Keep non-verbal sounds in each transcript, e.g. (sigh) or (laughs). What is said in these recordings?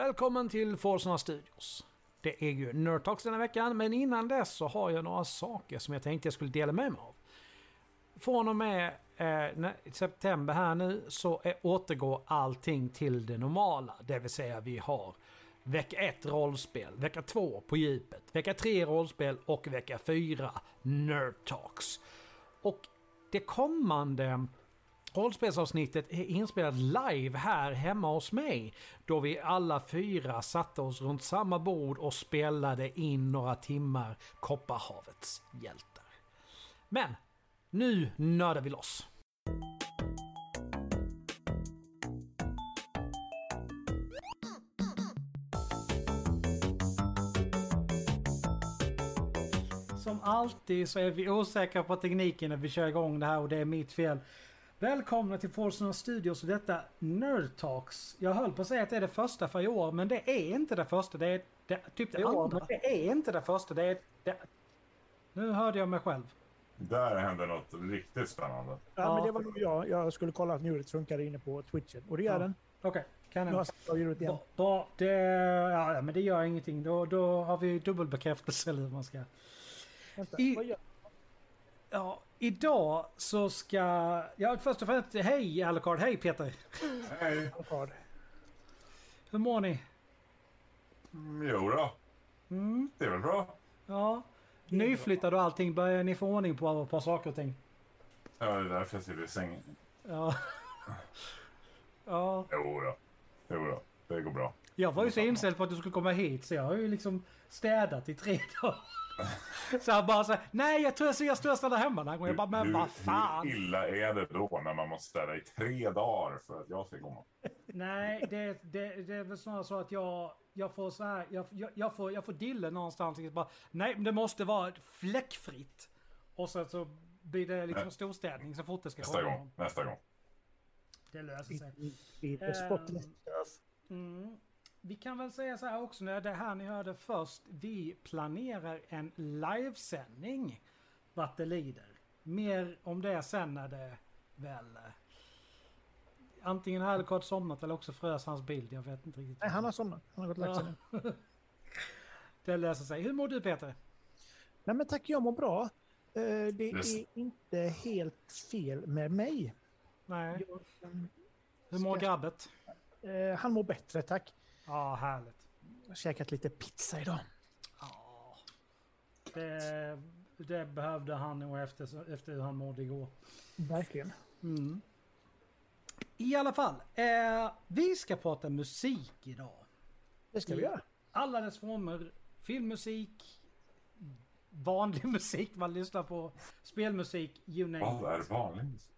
Välkommen till Forsarna Studios. Det är ju Nerdtalks denna veckan, men innan dess så har jag några saker som jag tänkte jag skulle dela med mig av. Från och med eh, september här nu så är, återgår allting till det normala. Det vill säga vi har vecka 1 rollspel, vecka 2 på djupet, vecka 3 rollspel och vecka 4 Nerdtalks. Och det kommande Rollspelsavsnittet är inspelat live här hemma hos mig. Då vi alla fyra satte oss runt samma bord och spelade in några timmar Kopparhavets hjältar. Men nu nördar vi loss. Som alltid så är vi osäkra på tekniken när vi kör igång det här och det är mitt fel. Välkomna till Forsarna Studios och detta Nerd Talks. Jag höll på att säga att det är det första för i år, men det är inte det första. Det är det, typ det Jo, andra. men Det är inte det första. Det är det. Nu hörde jag mig själv. Där hände något riktigt spännande. Ja, Ja. men det var nog jag. Jag skulle kolla att ljudet funkar inne på Twitchen. Och det gör Ja. den. Okej, kan jag. Bra, bra. Det, ja, men det gör ingenting. Då, då har vi dubbelbekräftelse eller hur man ska. Vänta, I- vad gör Ja, idag så ska... Ja, först och främst, hej Alucard. Hej Peter. Hej! kvar? Hur mår ni? Mm, Jo då, Mm, det är väl bra. ja. Nyflyttade och allting. Börjar ni få ordning på ett par saker och ting? Ja, det är därför jag sitter i sängen. Ja. ja. Jo då, jo då, det går bra. Jag var ju så inställd på att du skulle komma hit så jag har ju liksom städat i tre dagar. Så jag bara så här, nej jag tror jag ser största där hemma den. Jag bara, men hur, vad fan. hur illa är det då när man måste städa i tre dagar för att jag ska komma? Nej, det, det, det är väl snarare så att jag, jag får så här, jag, jag, jag får, jag får dille någonstans. Jag bara, nej, men det måste vara fläckfritt. Och så, så blir det liksom storstädning så fort det ska Nästa komma. gång, nästa gång. Det löser sig. Ehm. spotless stuff. Mm. Vi kan väl säga så här också, när det här ni hörde först. Vi planerar en livesändning vart det lider. Mer om det sen när det väl... eh, Antingen har Alucard somnat eller också frös hans bild. Jag vet inte riktigt. Nej, han har somnat. Han har gått och lagt sig nu. (laughs) Det löser sig. Hur mår du Peter? Nej, men tack, jag mår bra. Eh, Det Yes. är inte helt fel med mig. Nej. Jag, ehm, Hur mår ska- grabbet? eh, han mår bättre, tack. Ja, härligt. Jag har käkat lite pizza idag. Ja. Det, det behövde han nog efter, efter hur han mådde igår. Verkligen. Mm. I alla fall, eh, vi ska prata musik idag. Det ska vi göra. Alla dess former. Filmmusik, vanlig (laughs) musik man lyssnar på, spelmusik, you name Vad är vanligt?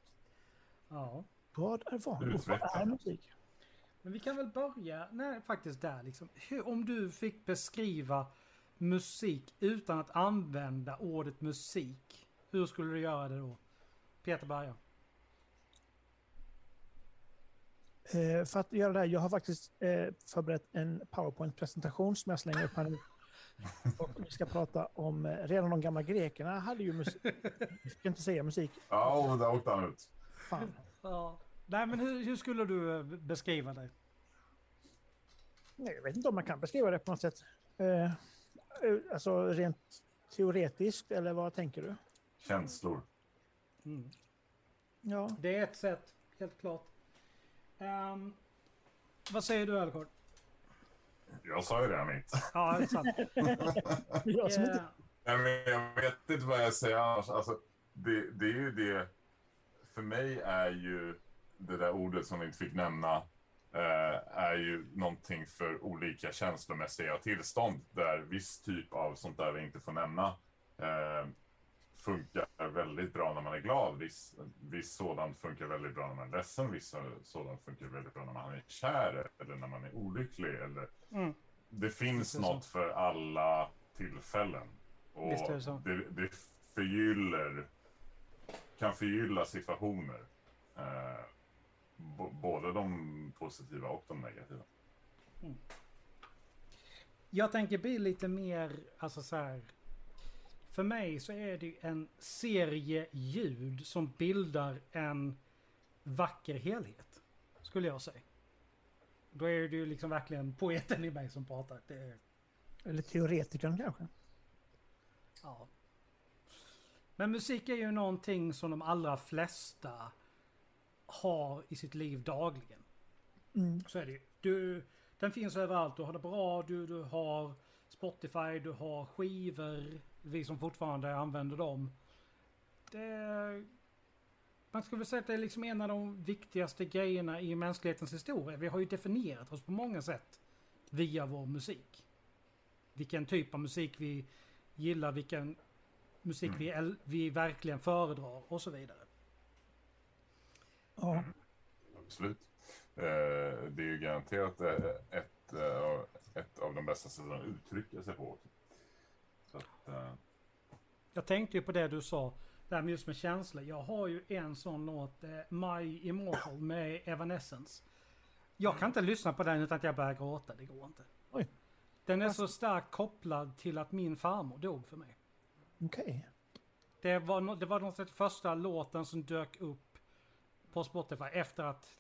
Vad Ja. är Vad är musik? Men vi kan väl börja, nej faktiskt där liksom. Hur, om du fick beskriva musik utan att använda ordet musik. Hur skulle du göra det då? Peter börjar. Eh, för att göra det här, jag har faktiskt eh, förberett en PowerPoint-presentation som jag slänger upp här nu. (laughs) Och vi ska prata om, eh, redan de gamla grekerna hade ju musik. Jag ska inte säga musik. Ja, där åkte han ut. Fan. Ja. Nej men hur, hur skulle du eh, beskriva det? Nej, jag vet inte om man kan beskriva det på något sätt. Eh, eh, alltså rent teoretiskt, eller vad tänker du? Känslor. Mm. Ja, Det är ett sätt, helt klart. Ehm, vad säger du Alucard? Jag sa ju redan mitt. (laughs) Ja, det är sant. (laughs) jag som inte... Eh, Nej, men jag vet inte vad jag säger annars. Alltså, det, det är ju det... För mig är ju det där ordet som vi inte fick nämna eh, är ju någonting för olika känslomässiga tillstånd där viss typ av sånt där vi inte får nämna eh, funkar väldigt bra när man är glad. Viss, viss sådant funkar väldigt bra när man är ledsen. Viss sådant funkar väldigt bra när man är kär eller när man är olycklig. Eller... Mm. Det finns Det något för alla tillfällen. Och Visst är det så. det, det förgyller, kan förgylla situationer. Eh, både de positiva och de negativa. Jag tänker bli lite mer, alltså så här. För mig så är det ju en serie ljud som bildar en vacker helhet. Skulle jag säga. Då är det ju liksom verkligen poeten i mig som pratar. Det är, Eller teoretikern kanske. ja. Men musik är ju någonting som de allra flesta har i sitt liv dagligen. Mm. Så är det ju. Du, den finns överallt. Du har det bra, du, du har Spotify, du har skivor. Vi som fortfarande använder dem. Det, man skulle väl säga att det är liksom en av de viktigaste grejerna i mänsklighetens historia. Vi har ju definierat oss på många sätt via vår musik. Vilken typ av musik vi gillar, vilken musik vi, äl- vi verkligen föredrar och så vidare. Ja. Absolut. Eh, det är ju garanterat eh, ett, eh, ett av de bästa sätten att uttrycka sig på. att, eh, Jag tänkte ju på det du sa, det här med just med känslor. Jag har ju en sån låt, eh, My Immortal med Evanescence. Jag kan inte lyssna på den utan att jag börjar gråta, det går inte. Oj. Den är så starkt kopplad till att min farmor dog för mig. Okej. Det var, no- det var något sätt första låten som dök upp på Spotify efter att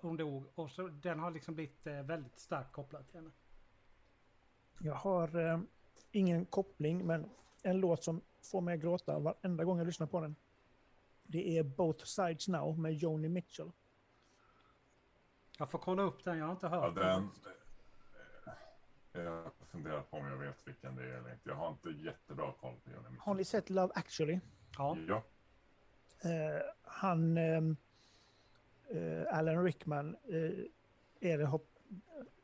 hon dog. Och så, den har liksom blivit eh, väldigt starkt kopplad till henne. Jag har eh, ingen koppling, men en låt som får mig att gråta varenda gång jag lyssnar på den. Det är Both Sides Now med Joni Mitchell. Jag får kolla upp den, jag har inte ja, hört den, eh, jag funderar på om jag vet vilken det är eller inte. Jag har inte jättebra koll på Johnny Mitchell. Har ni sett Love actually? Ja. Ja, Eh, han, eh, Alan Rickman, eh, är det, hopp,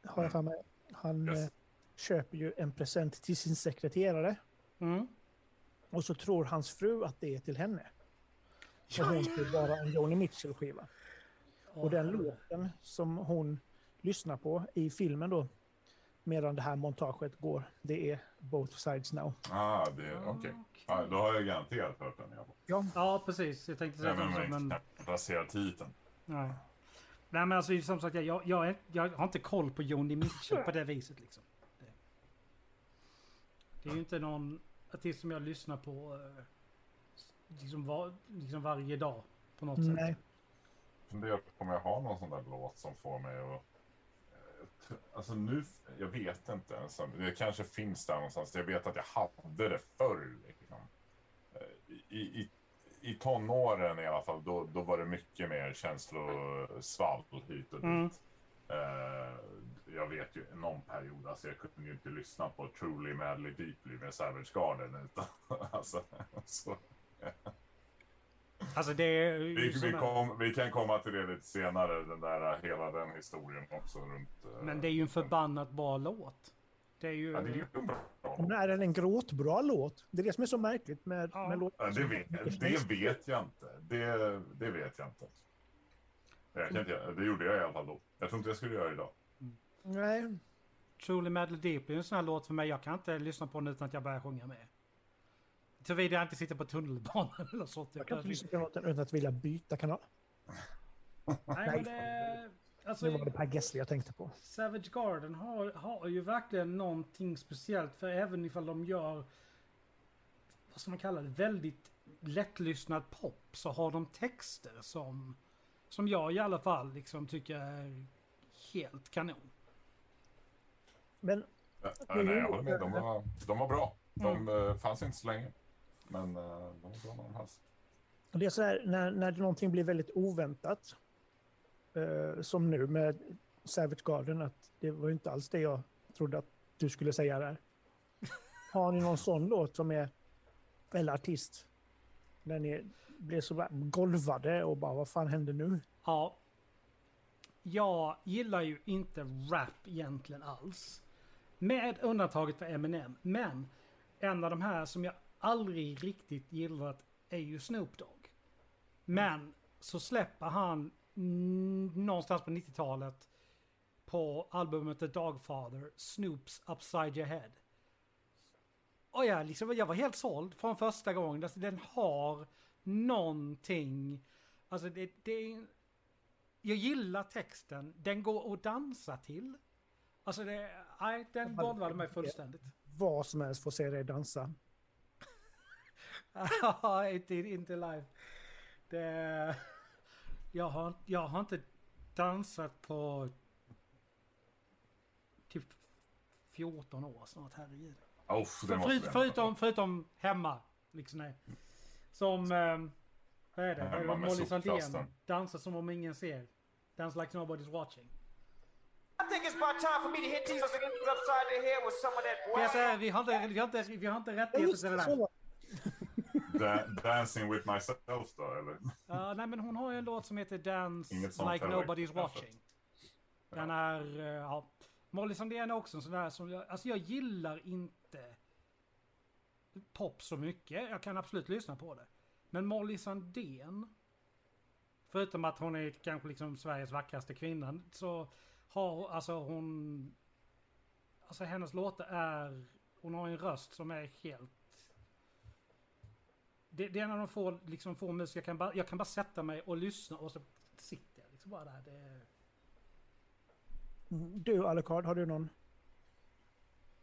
har jag för mig. Han Yes. eh, köper ju en present till sin sekreterare Mm. och så tror hans fru att det är till henne. Och hon ska vara en Joni Mitchell-skiva. Och den låten som hon lyssnar på i filmen då, medan det här montaget går, det är Both Sides Now. ah, det, okej. Ja, då har jag garanterat hört den. Ja, Ja, precis. Jag tänkte säga Även om det jag titeln. Nej. Nej men alltså som sagt, jag, jag, är, jag har inte koll på Joni Mitchell på det viset liksom. Det, det är ju inte någon artist som jag lyssnar på eh, liksom, var, liksom varje dag på något sätt. nej. funderar på om jag har någon sån där låt som får mig att... eh, Alltså nu, jag vet inte ens. Det kanske finns där någonstans. Jag vet att jag hade det förr. Liksom. Eh, I, i, I tonåren i alla fall, då, då var det mycket mer känslosvall hit och dit. Mm. Eh, jag vet ju någon period, alltså jag kunde ju inte lyssna på Truly Madly Deeply med Savage Garden. Utan, (laughs) alltså, så. Alltså det är Vi, vi, kom, vi kan komma till det lite senare, den där, hela den historien också runt... eh, Men det är ju en förbannat bra låt. Det är ju... Ja, det är ju bra. Men är den en gråtbra låt? Det är det som är så märkligt med, Ja. med låtar. Ja, det, vet, det vet jag inte. Det, det vet jag inte. Jag kan inte. Det gjorde jag i alla fall då. Jag tror inte jag skulle göra det idag. Nej, Truly Madly Deeply är en sån här låt för mig. Jag kan inte lyssna på den utan att jag börjar sjunga med. Såvida jag inte sitter på tunnelbanan eller så. jag kan inte lyssna på låten utan att vilja byta kanal. Nej, men det... Alltså, Det var det Per Gessle jag tänkte på. Savage Garden har, har ju verkligen någonting speciellt. För även ifall de gör, vad ska man kalla det, väldigt lättlyssnad pop. Så har de texter som, som jag i alla fall liksom tycker är helt kanon. Men Ja, nej, jag håller med. De var, de var bra. De eh, fanns inte så länge. Men eh, de var bra när de fanns. det är så här, när, när någonting blir väldigt oväntat, eh, som nu med Savage Garden, att det var ju inte alls det jag trodde att du skulle säga där. Har ni någon sån låt som är, eller artist, när ni blir så golvade och bara vad fan händer nu? Ja. Jag gillar ju inte rap egentligen alls. Med undantaget för Eminem. Men en av de här som jag aldrig riktigt gillat är ju Snoop Dogg. Men så släpper han någonstans på 90-talet på albumet The Dogfather, Snoops Upside Your Head. Och jag, liksom, jag var helt såld från första gången. Alltså, den har någonting. Alltså det, det. Jag gillar texten. Den går att dansa till. Alltså det... Nej, den golvade mig fullständigt. Vad som helst får se dig dansa. (laughs) Inte, inte live. Det, jag, har, jag har inte dansat på 14 år snart, herregud. Oh, det För, förutom, förutom hemma. Liksom nej. Som, eh, vad är det? Hemma med Molly Sandén. Dansar som om ingen ser. Dance like nobody's watching. Kan jag boy. säga, vi har inte, vi har inte, vi har inte rättigheter till det det, där. Dancing with myself då, eller? Ja, nej men hon har ju en låt som heter Dance like nobody's watching. Den är, eh, ja. Molly Sandén är också en sån där som jag, alltså jag gillar inte pop så mycket. Jag kan absolut lyssna på det. Men Molly Sandén, förutom att hon är kanske liksom Sveriges vackraste kvinna, så har alltså hon, alltså hennes låtar är, hon har en röst som är helt det, det är en av de få, liksom, få musik jag kan, bara, jag kan bara sätta mig och lyssna och så sitter jag liksom bara där. Det, Mm. Du Alucard, har du någon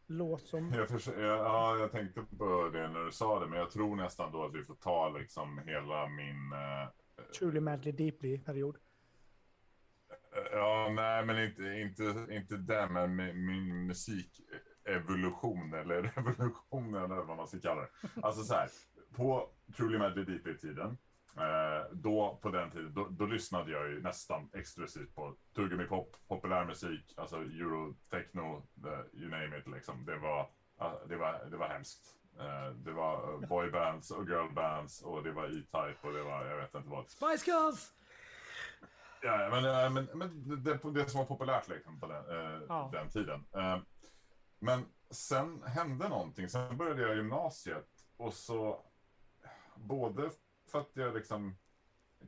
låt som... Jag, förs- jag, ja, jag tänkte på det när du sa det, men jag tror nästan då att vi får ta liksom hela min... eh, Truly Madly Deeply-period? Ja, nej, men inte, inte, inte det, men min, min musikevolution eller (laughs) revolution eller vad man ska kalla det. Alltså så här, på Truly Madly Deeply-tiden, eh, då på den tiden, då, då lyssnade jag ju nästan exklusivt på tuggummi-pop, populärmusik, alltså euro, techno, the, you name it liksom. Det var, ja, det var, det var hemskt. Eh, det var eh, boybands och girlbands och det var E-Type och det var, jag vet inte vad. Spice Girls! Ja, men, men, men det, det som var populärt liksom på den, eh, Ja. den tiden. Eh, men sen hände någonting. Sen började jag gymnasiet och så både för att jag liksom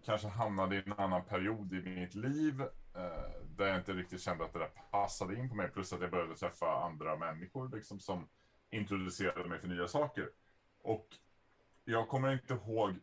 kanske hamnade i en annan period i mitt liv eh, där jag inte riktigt kände att det där passade in på mig. Plus att jag började träffa andra människor liksom, som introducerade mig för nya saker. Och jag kommer inte ihåg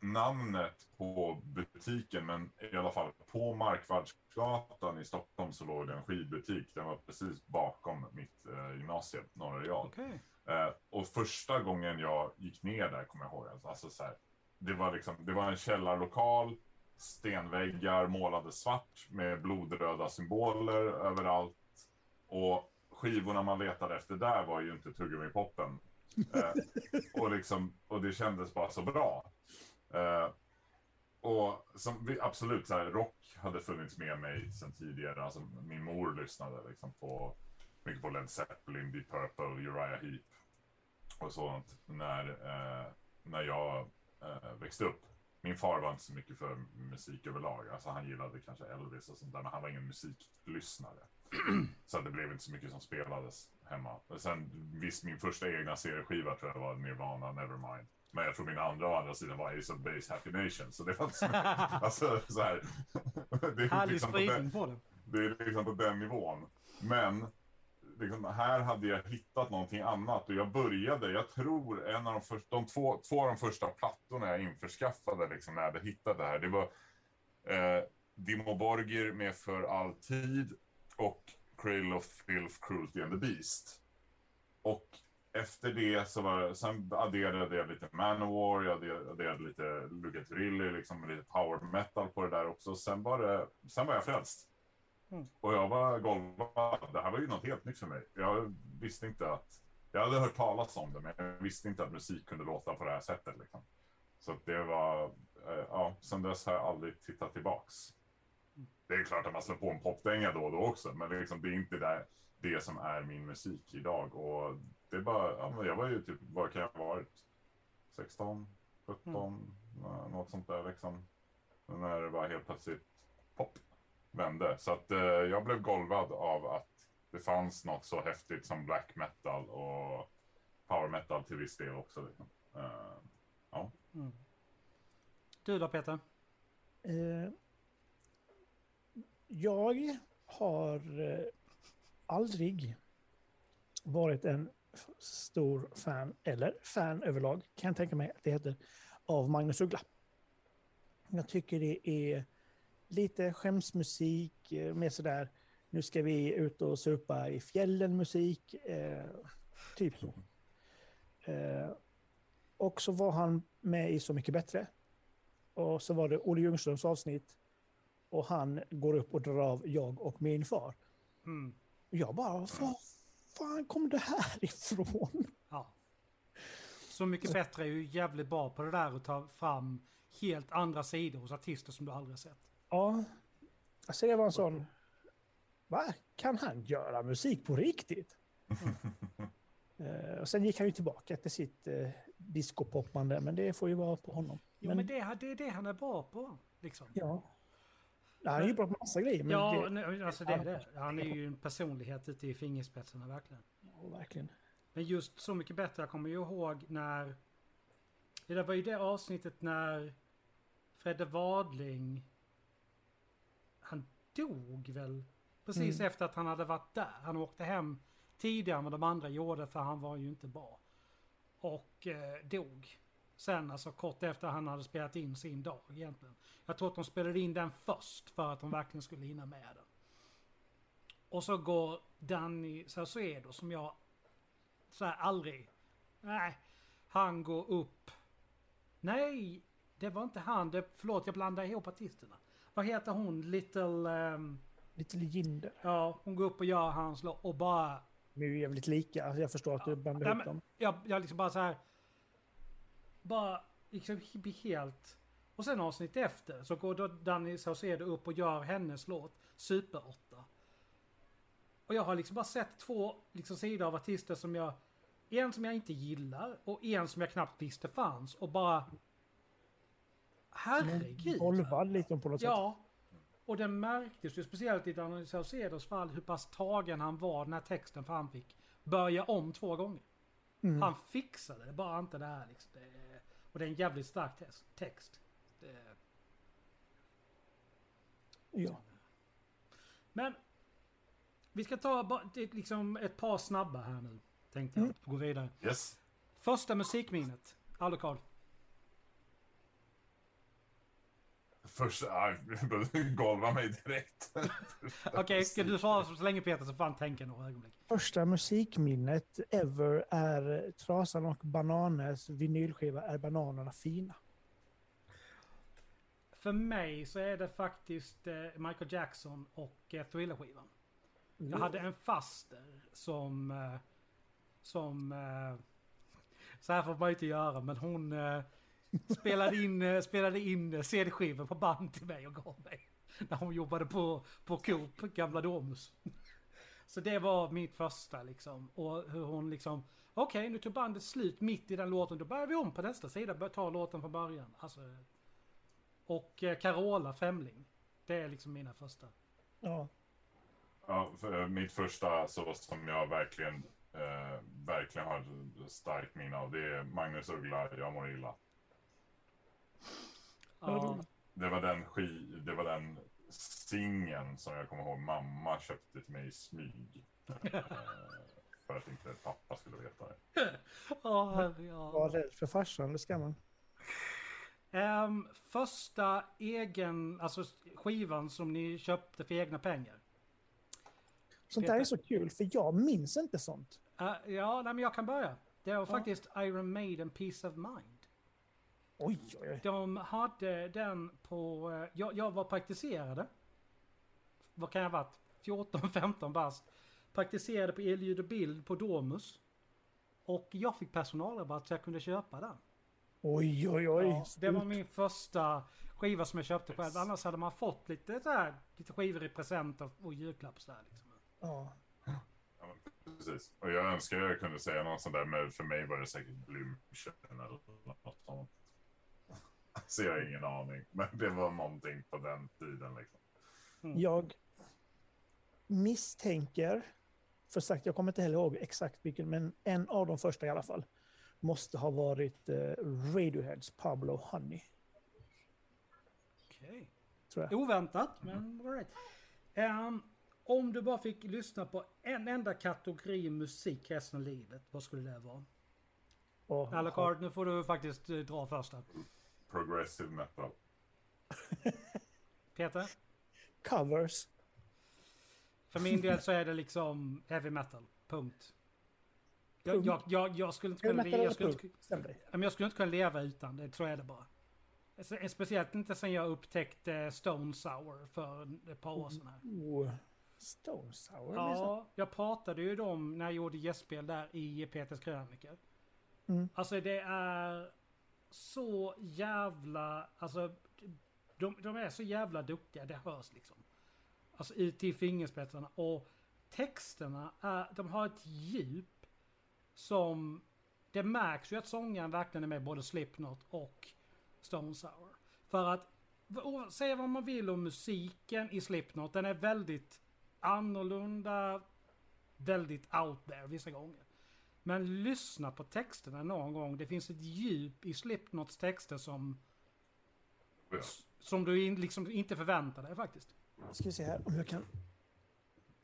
namnet på butiken, men i alla fall på Markvardsgatan i Stockholm så låg det en skivbutik. Den var precis bakom mitt eh, gymnasium, Norra Real. Okej. Eh, och första gången jag gick ner där kommer jag ihåg, alltså, alltså så här, det var liksom, det var en källarlokal, stenväggar målade svart med blodröda symboler överallt. Och skivorna man letade efter där var ju inte tuggummi-poppen. Eh, och, liksom, och det kändes bara så bra. Eh, och som, vi- absolut, så här, rock hade funnits med mig sedan tidigare. Alltså, min mor lyssnade liksom på mycket på Led Zeppelin, Deep Purple, Uriah Heep och sånt när, eh, när jag eh, växte upp. Min far var inte så mycket för musik överlag. Alltså han gillade kanske Elvis och sånt där, men han var ingen musiklyssnare. (clears throat) så det blev inte så mycket som spelades hemma. Och sen visst, min första egna serieskiva tror jag var Nirvana, Nevermind. Men jag tror min andra å andra sidan var Ace of Base, Happy Nation. Så det var inte så (laughs) alltså så här. det är liksom på den- på det. det är liksom på den nivån. Men liksom, här hade jag hittat någonting annat och jag började, jag tror en av de första, de två, två av de första plattorna jag införskaffade liksom, när jag hade hittat det här, det var eh, Dimo Borgir med För alltid och Cradle of Filth, Cruelty and the Beast. Och efter det så var sen adderade jag lite Manowar, jag adderade, lite Luca Turilli, liksom lite power metal på det där också. Sen var, det, sen var jag frälst. Och jag var golvad. Det här var ju något helt nytt för mig. Jag visste inte att... Jag hade hört talas om det, men jag visste inte att musik kunde låta på det här sättet. Liksom. Så det var... Eh, ja, sen dess har jag aldrig tittat tillbaks. Det är klart att man slår på en popdänga då och då också, men liksom, det är inte det, det som är min musik idag. Och det är bara... Jag var ju typ... Vad kan jag ha varit? 16, 17, eh, något sånt där liksom. När det var helt plötsligt pop vände. Så att eh, jag blev golvad av att det fanns något så häftigt som black metal och power metal till viss del också. Liksom. Eh, ja. Du då Peter? Eh, jag har eh, aldrig varit en stor fan, eller fan överlag, kan jag tänka mig att det heter, av Magnus Uggla. Jag tycker det är lite skämsmusik, eh, med sådär, nu ska vi ut och supa i fjällen musik, eh, typ så. Eh, och så var han med i Så mycket bättre. Och så var det Olle Ljungströms avsnitt. Och han går upp och drar av jag och min far. Mm. Jag bara, vad fan kom det här ifrån? Ja. Så mycket bättre är ju jävligt bra på det där att ta fram helt andra sidor hos artister som du aldrig har sett. Ja, alltså det var en sån... Va? Kan han göra musik på riktigt? Eh, och sen gick han ju tillbaka till sitt uh, discopoppande, men det får ju vara på honom. Jo men, det, det är det han är bra på. Liksom. Ja. Han är ju bra på massa grejer. Ja, det, alltså det är det. Han är ju en personlighet ute i fingerspetsarna verkligen. ja, verkligen. Men just Så mycket bättre, jag kommer ju ihåg när... Det var ju det avsnittet när Fredde Wadling... Han dog väl? Precis Mm. efter att han hade varit där. Han åkte hem tidigare än vad de andra gjorde för han var ju inte bra. Och eh, dog. Sen alltså kort efter han hade spelat in sin dag egentligen. Jag tror att de spelade in den först för att de verkligen skulle hinna med den. Och så går Danny Saucedo som jag så här aldrig... Nej, han går upp. Nej, det var inte han. Det, förlåt, jag blandar ihop artisterna. Vad heter hon? Little... ehm, Lite Jinder. ja, hon går upp och gör hans låt och bara... De är ju jävligt lika. Alltså jag förstår att du blandar Ja, ihop dem. Jag, jag liksom bara så här... Bara liksom blir helt... Och sen avsnitt efter så går då Danny Saucedo upp och gör hennes låt Super 8. Och jag har liksom bara sett två liksom, sidor av artister som jag... En som jag inte gillar och en som jag knappt visste fanns och bara... Herregud! Golvad lite på något sätt. Ja. Och det märktes ju speciellt i Danny Saucedos fall hur pass tagen han var den här texten för han fick börja om två gånger. Mm. Han fixade det, bara inte det här liksom. Det, och det är en jävligt stark text. Det, Ja. men vi ska ta liksom ett par snabba här nu. Tänkte jag. Gå vidare. Yes. Första musikminnet. Alucard. Först, aj, (laughs) golva mig direkt. (laughs) Okej, ska du svara så länge Peter så får han tänka några ögonblick. Första musikminnet ever är Trasan och Bananes vinylskiva Är bananerna fina? För mig så är det faktiskt eh, Michael Jackson och eh, Thriller-skivan. Jag hade en faster som... Eh, som... Eh, så här får man inte göra, men hon spelade in, eh, spelade in eh, CD-skivor på band till mig och gav mig. När hon jobbade på, på Coop, gamla Domus. Så det var mitt första liksom. Och hur hon liksom... Okej, nu tog bandet slut mitt i den låten. Då börjar vi om på nästa sida. Ta låten från början. Alltså, och eh, Carola Femling. Det är liksom mina första. Ja. Ja, för, mitt första så som jag verkligen, eh, verkligen har starkt minne av, det är Magnus Uggla, Jag mår illa. Ja, Det var den ski, det var den singeln som jag kommer ihåg mamma köpte till mig i smyg. Eh, för att inte pappa skulle veta det. (laughs) ja, herre, ja. Var rädd för farsan, det ska man. Ehm, första egen, alltså skivan som ni köpte för egna pengar. Sånt där är så kul, för jag minns inte sånt. Eh, ja, nej, men jag kan börja. Det var Ja. faktiskt Iron Maiden Peace of Mind. Oj, oj, oj. De hade den på... eh, Jag, jag var praktiserade. Vad kan jag ha varit? 14-15 (laughs) bast. Praktiserade på elljud och bild på Domus. Och jag fick personalrabatt så jag kunde köpa den. Oj, oj, oj. Ja, det var min första skiva som jag köpte själv. Annars hade man fått lite, så här, lite skivor i present och, julklapp så här, liksom. Ja. Ja, precis. Och jag önskar jag kunde säga något sånt där, men för mig var det säkert Blümchen eller något sånt. Så jag har ingen aning. Men det var någonting på den tiden liksom. Jag misstänker, för sagt, jag kommer inte heller ihåg exakt vilken, men en av de första i alla fall, måste ha varit eh, Radioheads Pablo Honey, Okej. jag. Oväntat, men all right. Ehm, om du bara fick lyssna på en enda kategori musik resten av livet, vad skulle det vara? Och, Alucard, nu får du faktiskt eh, dra första. Progressive metal. (laughs) Peter? Covers. För min del så är det liksom heavy metal. Punkt. Jag, jag, jag, jag skulle inte kunna, metal jag skulle inte, jag skulle inte kunna leva utan det, tror jag det bara. Spe- Speciellt inte sen jag upptäckte Stone Sour för ett par år sedan. Här. Oh, Stone Sour? Ja, jag pratade ju dem när jag gjorde gästspel där i Peters krönikor. Mm. Alltså det är så jävla... Alltså de, de är så jävla duktiga, det hörs liksom. Alltså ut i fingerspetsarna. Och texterna, är, de har ett djup som... Det märks ju att sångaren verkligen är med både Slipknot och Stone Sour. För att, säga vad man vill om musiken i Slipknot, den är väldigt annorlunda, väldigt out there vissa gånger. Men lyssna på texterna någon gång. Det finns ett djup i Slipknots texter som, Ja. som du in, liksom inte förväntar dig faktiskt. Ska vi se här om jag kan...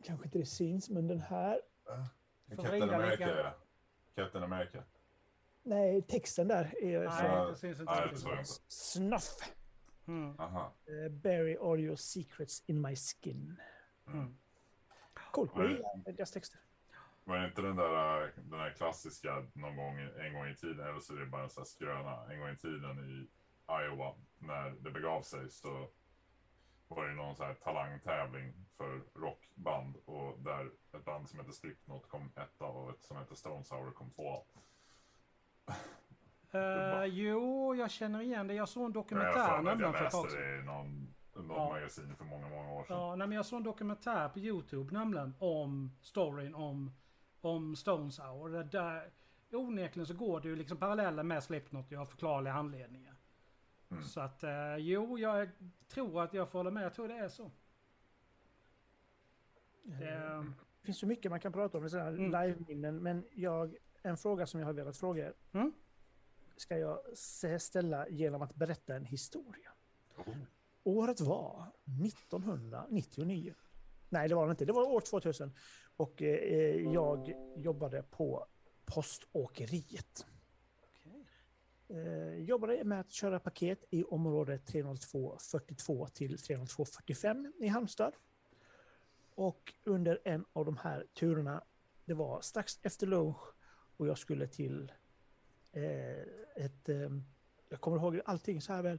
Kanske inte det syns, men den här... Får Captain America, ja. Captain America. Nej, texten där är Nej, från det syns inte Nej, det. Snuff. Mm. Aha. Uh, bury all your secrets in my skin. Mm. Coolt. Jag gillar deras texter. Var det inte den där, äh, den där klassiska någon gång, en gång i tiden, eller så är det bara en sån här skröna, en gång i tiden i Iowa, när det begav sig så var det någon sån här talangtävling för rockband och där ett band som heter Slipknot kom etta och ett som heter Stone Sour kom tvåa. (laughs) Eh, jo, jag känner igen det. Jag såg en Jag dokumentär nämligen jag för ett tag läste sedan. det i någon, något Ja. magasin för många, många år sedan. Ja, nej, men jag såg en dokumentär på YouTube nämligen om storyn om, om Stone Sour. Det där, onekligen så går det ju liksom paralleller med Slipknot av förklarliga anledningar. Mm. Så att eh, jo, jag tror att jag får hålla med. Jag tror det är så. Det, Eh, Det finns så mycket man kan prata om i sådana här Mm. live-minnen, men jag, en fråga som jag har velat fråga er. Mm. Ska jag se- ställa genom att berätta en historia. Oh. Året var 1999. Nej, det var det inte. Det var år 2000. Och eh, jag jobbade på Poståkeriet. okej. Eh, jobbade med att köra paket i område 30242 till 30245 i Halmstad. Och under en av de här turerna, det var strax efter lunch och jag skulle till eh, ett... Eh, jag kommer ihåg allting så här väl.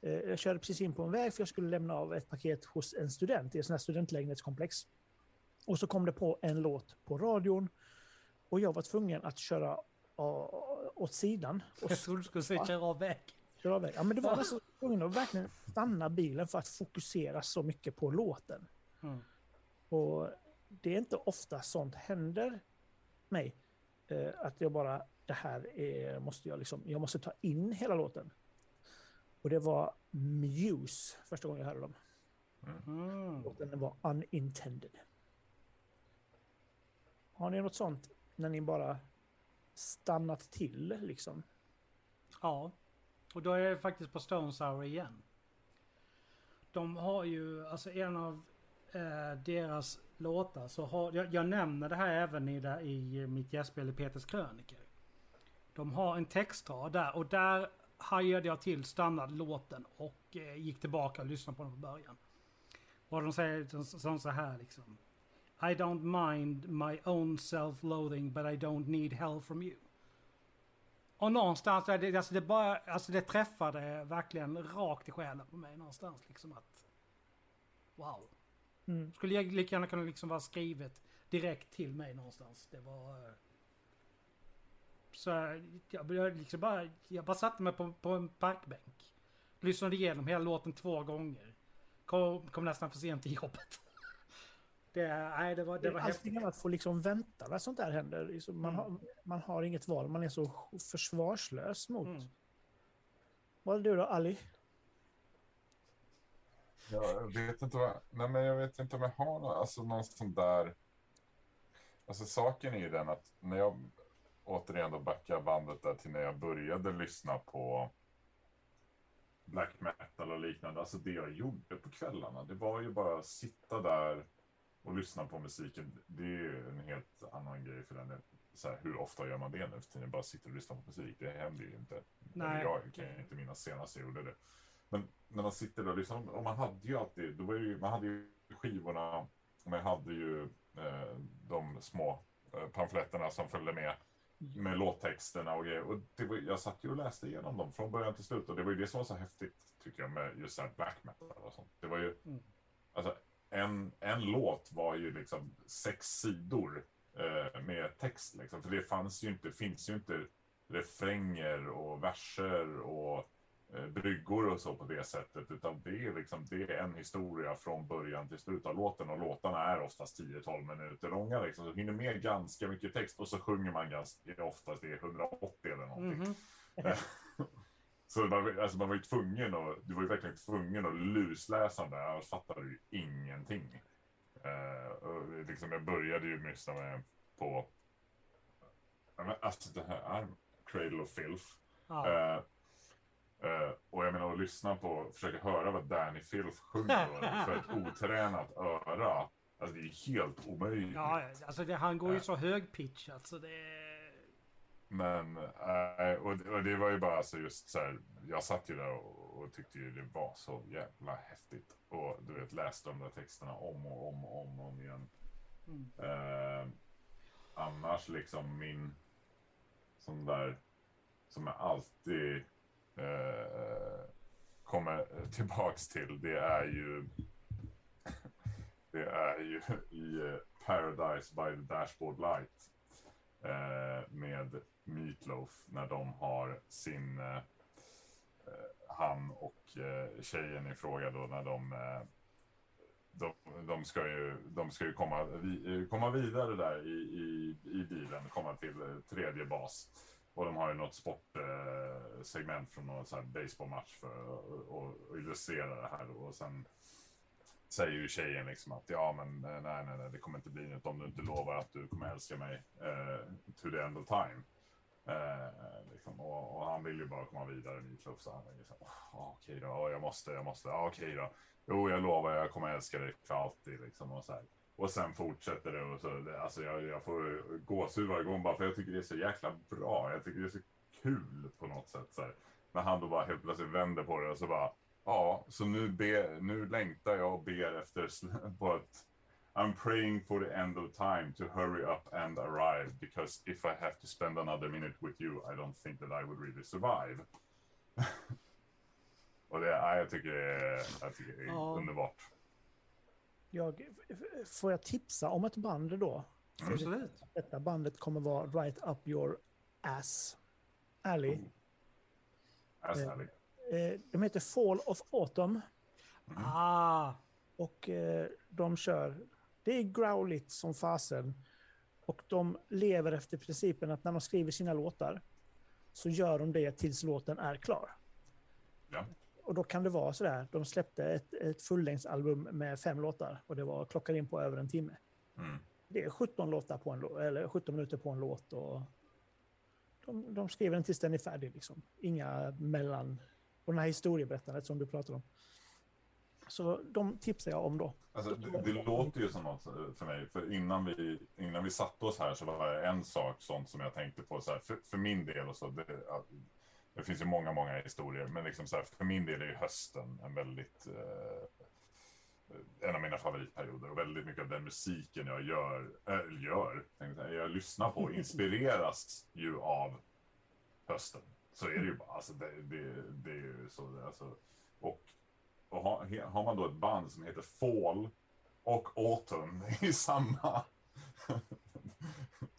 Eh, jag körde precis in på en väg för jag skulle lämna av ett paket hos en student i ett sånt här studentlägenhetskomplex. Och så kom det på en låt på radion och jag var tvungen att köra åt sidan och Jag trodde du skulle säga köra av väg. köra av väg. Ja, men det var alltså tvungen att verkligen stanna bilen för att fokusera så mycket på låten. Mm. Och det är inte ofta sånt händer mig. Eh, att jag bara, det här är, måste jag liksom, jag måste ta in hela låten. Och det var Muse första gången jag hörde dem. Mm. Låten var Unintended. Har ni något sånt när ni bara stannat till liksom? Ja, och då är det faktiskt på Stones hour igen. De har ju, alltså en av eh, deras låtar så har, jag, jag nämner det här även i, där, i mitt gästspel i Peters kröniker. De har en textrad där och där hajade jag till standardlåten och eh, gick tillbaka och lyssnade på den från början. Och de säger som, som så här liksom. I don't mind my own self-loathing but I don't need hell from you. Och någonstans, det, alltså det, bara, alltså det träffade verkligen rakt i själen på mig någonstans. Liksom att, wow. Mm. Skulle jag lika gärna kunna liksom vara skrivet direkt till mig någonstans. Det var... eh, Så jag, jag, liksom bara, jag bara satte mig på, på en parkbänk. Lyssnade igenom hela låten två gånger. Kom, kom nästan för sent till jobbet. (laughs) Det, nej, det var, det var Allting häftigt. annat får liksom vänta när sånt där händer. Liksom Man, Mm. har, man har inget val, man är så försvarslös mot. Mm. Vad är du då, Ali? Jag vet inte vad, nej men jag vet inte om jag har någon, alltså någon sån där. Alltså saken är ju den att när jag återigen då backar bandet där till när jag började lyssna på black metal och liknande. Alltså det jag gjorde på kvällarna, det var ju bara att sitta där och lyssna på musiken. Det är ju en helt annan grej för den. Så här, hur ofta gör man det nu för tiden? Bara sitter och lyssnar på musik. Det händer ju inte. Nej. Jag kan ju inte minnas senast jag gjorde det. Men när man sitter och lyssnar, och man hade ju alltid, då var ju, man hade ju skivorna, man hade ju eh, de små eh, pamfletterna som följde med, med låttexterna och grejer. Och det var, jag satt ju och läste igenom dem från början till slut och det var ju det som var så häftigt, tycker jag, med just så black metal och sånt. Det var ju, Mm. alltså, en, en låt var ju liksom sex sidor eh, med text liksom. För det fanns ju inte, finns ju inte refränger och verser och eh, bryggor och så på det sättet. Utan det är liksom, det är en historia från början till slut av låten och låtarna är oftast 10-12 minuter långa liksom. Så hinner med ganska mycket text och så sjunger man ganska oftast det är 180 eller någonting. Mhm. (laughs) Så man, alltså man var ju tvungen att, du var ju verkligen tvungen att lusläsa där, annars fattade du ju ingenting. Och liksom jag började ju lyssna med på, alltså det här är Cradle of Filth. Ja. Eh, eh, och jag menar att lyssna på, försöka höra vad Danny Filth sjunger (laughs) för ett otränat öra. Alltså det är helt omöjligt. Ja, alltså det, han går ju så hög pitch alltså det... Men, eh, och, det var ju bara alltså just så här, jag satt ju där och, och tyckte ju det var så jävla häftigt. Och du vet, läste de där texterna om och om och om, och om igen. Mm. Eh, annars liksom min, sån där, som jag alltid eh, kommer tillbaks till, det är ju (laughs) det är ju i eh, Paradise by the Dashboard Light Eh, med Meatloaf när de har sin eh, han och eh, tjejen i fråga då när de eh, de, de, ska ju, de ska ju komma, vi, komma vidare där i, i, i bilen, komma till eh, tredje bas. Och de har ju något sportsegment eh, från någon sån här baseballmatch för att att illustrera det här. Och sen säger ju tjejen liksom att ja men eh, nej nej nej det kommer inte bli något om du inte lovar att du kommer älska mig eh, to the end of time. Eh, liksom, och, och han vill ju bara komma vidare Meatloaf så han är liksom, oh, okej då, jag måste, jag måste, oh, okej då. Jo, jag lovar, jag kommer älska dig för alltid liksom och så här. Och sen fortsätter det och så, det, alltså jag, jag får gåshud varje gång bara för jag tycker det är så jäkla bra. Jag tycker det är så kul på något sätt så här. När han då bara helt plötsligt vänder på det och så bara, ja, så nu, be, nu längtar jag och ber efter att (laughs) I'm praying for the end of time to hurry up and arrive because if I have to spend another minute with you I don't think that I would really survive. (laughs) och det, ja, jag tycker det är, jag tycker det är Ja. underbart. Jag, får jag tipsa om ett band då? För Absolut. Detta bandet kommer vara right up your ass. Alley. Ass Eh, Alley. Eh, de heter Fall of Autumn Ah, och eh, de kör... Det är growligt som fasen. Och de lever efter principen att när de skriver sina låtar så gör de det tills låten är klar. Ja. Och då kan det vara sådär, de släppte ett, ett fullängdsalbum med fem låtar och det var klockade in på över en timme. Mm. Det är 17 låtar på en eller 17 minuter på en låt och de, de skriver den tills den är färdig liksom. Inga mellan, och det här historieberättandet som du pratar om. Så de tipsar jag om då. Alltså, det, det låter ju som något för mig, för innan vi, innan vi satte oss här så var det en sak sånt som jag tänkte på, så här, för, för min del och så, det, det finns ju många, många historier, men liksom så här, för min del är ju hösten en väldigt, eh, en av mina favoritperioder och väldigt mycket av den musiken jag gör, äh, gör jag, jag lyssnar på (laughs) inspireras ju av hösten. Så är det ju bara, alltså det, det, det är ju så, alltså, och och har, har man då ett band som heter Fall och Autumn (laughs) i samma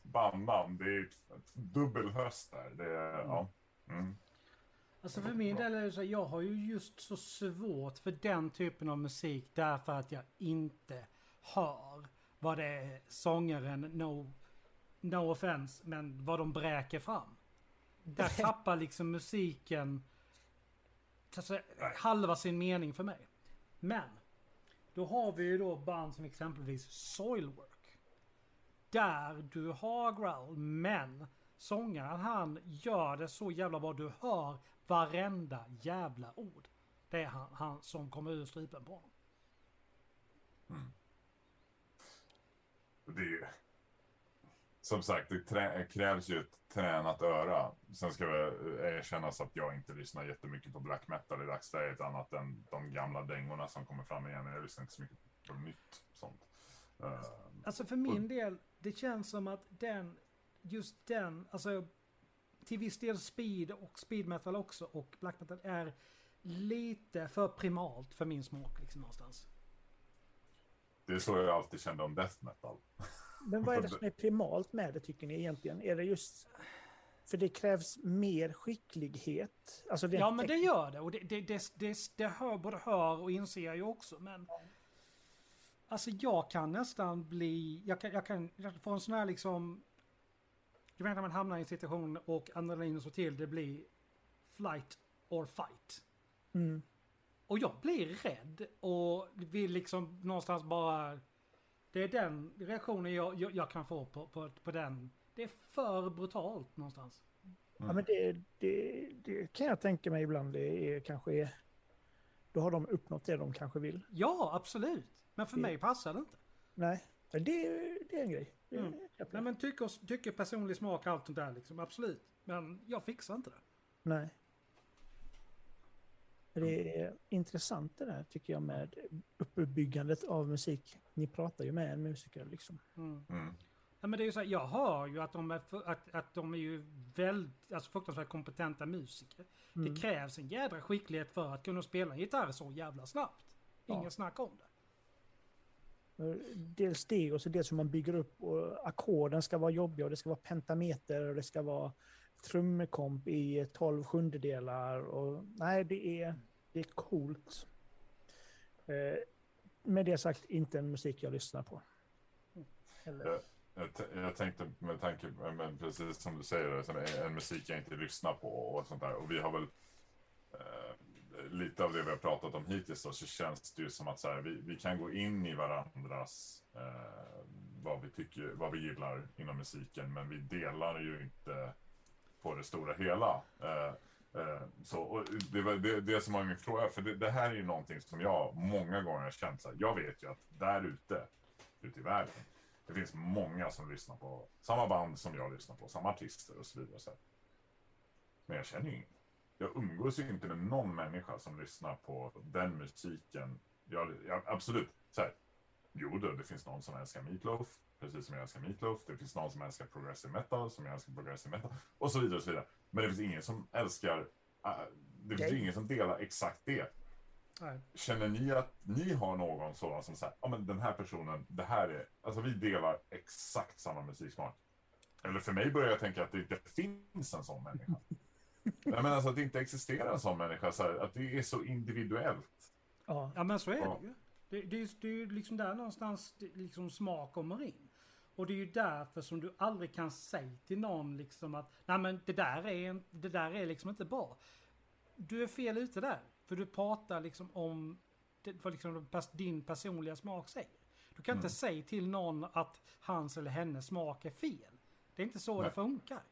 bandnamn, det är ett dubbelhöst där. Det är, ja. Mm. alltså för min del är det så jag har ju just så svårt för den typen av musik därför att jag inte hör vad det är sångaren, no, no offense, men vad de bräker fram. Där tappar liksom musiken alltså, halva sin mening för mig. Men då har vi ju då band som exempelvis Soilwork. Där du har growl, men sångaren han gör det så jävla bra. Du hör varenda jävla ord. Det är han, han som kommer ur strupen på honom. Det är som sagt, det krävs ju ett tränat öra. Sen ska det erkännas att jag inte lyssnar jättemycket på black metal i dagsläget, annat än de gamla dängorna som kommer fram igen. Jag lyssnar inte så mycket på nytt sånt. Eh, Alltså för min del, det känns som att den, just den, alltså till viss del speed och speed metal också och black metal är lite för primalt för min smak liksom någonstans. Det är så jag alltid kände om death metal. (laughs) Men vad är det som är primalt med det tycker ni egentligen? Är det just... För det krävs mer skicklighet. Alltså Ja men det gör det och det, det, det, det, det hör, både hör och inser jag ju också men... Alltså jag kan nästan bli, jag kan, jag kan, får en sån här liksom... Du vet när man hamnar i en situation och adrenalinen slår till, det blir flight or fight. Mm. Och jag blir rädd och vill liksom någonstans bara... Det är den reaktionen jag, jag, jag kan få på, på, på den. Det är för brutalt någonstans. Ja, men det, det, det kan jag tänka mig ibland. Det är kanske är, då har de uppnått det de kanske vill. Ja, absolut. Men för Det- mig passar det inte. Nej, det, det är en grej. Mm. Nej men tycker, tycker personlig smak och allt sånt där liksom, absolut. Men jag fixar inte det. Nej. Det är intressant det där tycker jag med uppbyggandet av musik. Ni pratar ju med en musiker liksom. Mm. Mm. Nej, men det är ju så här, jag hör ju att de är, för, att, att de är ju väldigt, alltså fruktansvärt kompetenta musiker. Mm. Det krävs en jädra skicklighet för att kunna spela en gitarr så jävla snabbt. Ingen Ja. snack om det. Dels det och så dels hur man bygger upp och ackorden ska vara jobbiga och det ska vara pentameter och det ska vara trummekomp i 12 sjundedelar och nej det är, det är coolt. Eh, med det sagt inte en musik jag lyssnar på. Eller, Jag, jag, jag tänkte med tanke men precis som du säger, alltså, är en musik jag inte lyssnar på och sånt där. Och vi har väl eh, lite av det vi har pratat om hittills då, så känns det ju som att så här, vi, vi kan gå in i varandras eh, vad vi tycker, vad vi gillar inom musiken, men vi delar ju inte på det stora hela. Eh, eh, så, och det var det, det som var min fråga, för det, det här är ju någonting som jag många gånger har känt så här, jag vet ju att där ute, ute i världen, det finns många som lyssnar på samma band som jag lyssnar på, samma artister och så vidare. Så. Men jag känner ju ingen. Jag umgås ju inte med någon människa som lyssnar på den musiken. Jag, jag, absolut, så här. Jo då, det finns någon som älskar Meatloaf, precis som jag älskar Meatloaf. Det finns någon som älskar progressive metal, som jag älskar progressive metal. Och så vidare och så vidare. Men det finns ingen som älskar, äh, det finns ingen som delar exakt det. Nej. Känner ni att ni har någon sådan som säger, ja men den här personen, det här är, alltså vi delar exakt samma musiksmak. Eller för mig börjar jag tänka att det inte finns en sån människa. (laughs) Nej men alltså att det inte existerar en sån människa, så här, att det är så individuellt. ja, Ja men så är Ja. det ju. Det, det, det är ju liksom där någonstans liksom smak kommer in. Och det är ju därför som du aldrig kan säga till någon liksom att nej men det där är, en, det där är liksom inte bra. Du är fel ute där. För du pratar liksom om vad liksom din personliga smak säger. Du kan inte säga till någon att hans eller hennes smak är fel. Det är inte så Nej. det funkar.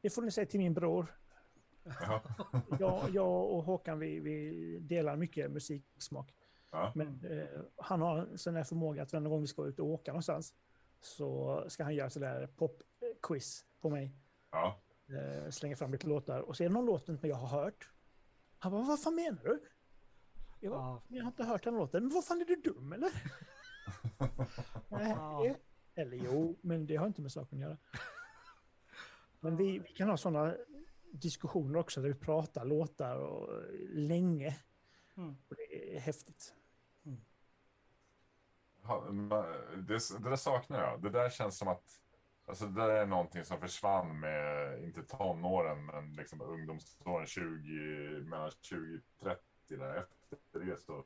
det får ni säga till min bror. Ja. (laughs) Jag, jag och Håkan vi, vi delar mycket musiksmak. Ja. Men eh, han har en sån här förmåga att varje gång vi ska ut och åka någonstans så ska han göra sådär popquiz på mig. Ja. Eh, slänga fram lite låtar och så är det någon låt inte jag har hört. Han bara, vad fan menar du? Jag, bara, Ja. "Men jag har inte hört den låten. Men vad fan är du dum eller? (laughs) Nej, eller jo, men det har inte med saken att göra. Men vi, vi kan ha sådana diskussioner också där vi pratar låtar och länge. Mm. Och det är häftigt. Det, det där saknar jag. Det där känns som att Alltså det där är någonting som försvann med, inte tonåren, men liksom ungdomsåren 20, mellan 20 30 där efter det så.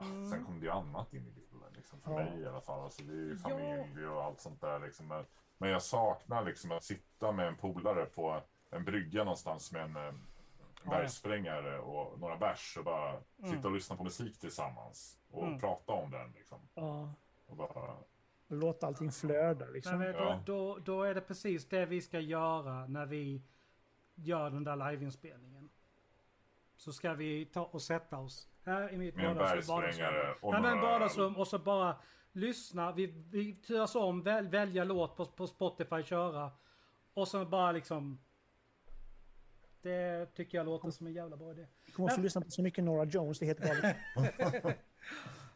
Mm. Sen kom det ju annat in i bilden, liksom, för Ja. mig i alla fall. Alltså det är ju familj och allt sånt där. Liksom. Men, men jag saknar liksom att sitta med en polare på en brygga någonstans med en eh, ja. bergsprängare och några bärs och bara Mm. sitta och lyssna på musik tillsammans och Mm. prata om den. Liksom. Ja, Och bara, låta allting flöda liksom. Nej, då, då, då är det precis det vi ska göra när vi gör den där liveinspelningen. Så ska vi ta och sätta oss här i mitt med en vardagsrum. och vardagsrum så bara lyssna. Vi, vi turas om, väl, välja låt på, på Spotify, köra. Och så bara liksom... Det tycker jag låter som en jävla bra idé. Vi kommer att få lyssna på så mycket Nora Jones, det helt galet. (laughs) (laughs)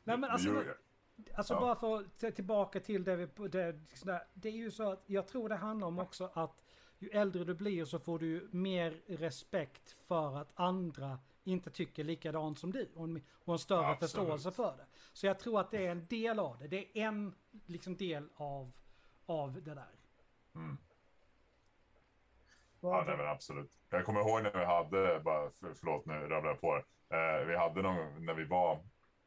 Nej men alltså, Jo, alltså Ja. bara för att ta tillbaka till det vi... Det, det är ju så att jag tror det handlar om också att ju äldre du blir så får du ju mer respekt för att andra inte tycker likadant som du och en, och en större Absolut. förståelse för det. Så jag tror att det är en del av det. Det är en liksom, del av, av det där. Mm. Ja, nej, men absolut. Jag kommer ihåg när vi hade, bara, för, förlåt nu rabblar jag på det. Eh, vi hade någon, när vi var,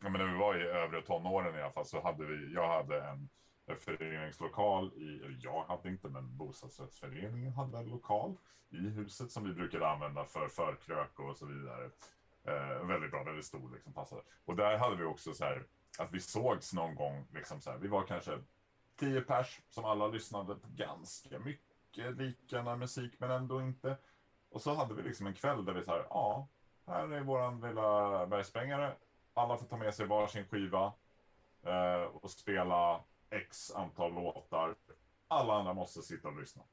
ja, men när vi var i övre tonåren i alla fall, så hade vi, jag hade en, en föreningslokal i, jag hade inte, men bostadsrättsföreningen hade en lokal i huset som vi brukade använda för förkrök och så vidare. Eh, väldigt bra, väldigt stor liksom passade. Och där hade vi också så här, att vi sågs någon gång, liksom så här, vi var kanske tio pers som alla lyssnade på ganska mycket liknande musik, men ändå inte. Och så hade vi liksom en kväll där vi sa, ja, här är våran lilla bergsprängare. Alla får ta med sig varsin skiva eh, och spela x antal låtar. Alla andra måste sitta och lyssna.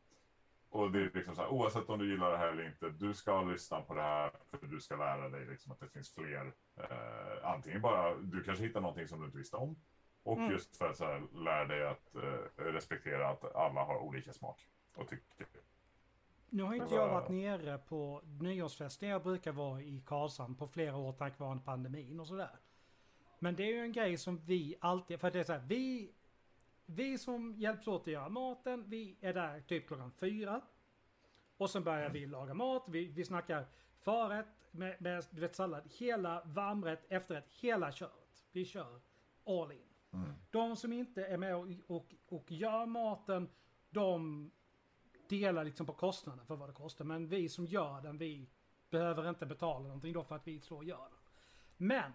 Och det är liksom så här, oavsett om du gillar det här eller inte, du ska lyssna på det här för du ska lära dig liksom att det finns fler. Eh, antingen bara, du kanske hittar någonting som du inte visste om. Och Mm. just för att så här, lära dig att eh, respektera att alla har olika smak och tycker. Nu har inte jag var- varit nere på nyårsfesten jag brukar vara i Karlshamn på flera år tack vare pandemin och sådär. Men det är ju en grej som vi alltid, för det är så här, vi, vi som hjälps åt att göra maten, vi är där typ klockan fyra. Och sen börjar vi laga mat, vi, vi snackar förrätt med, med du vet, sallad, hela varmrätt, efterrätt, hela köret. Vi kör all in. Mm. De som inte är med och, och, och gör maten, de delar liksom på kostnaden för vad det kostar. Men vi som gör den, vi behöver inte betala någonting då för att vi så gör den. Men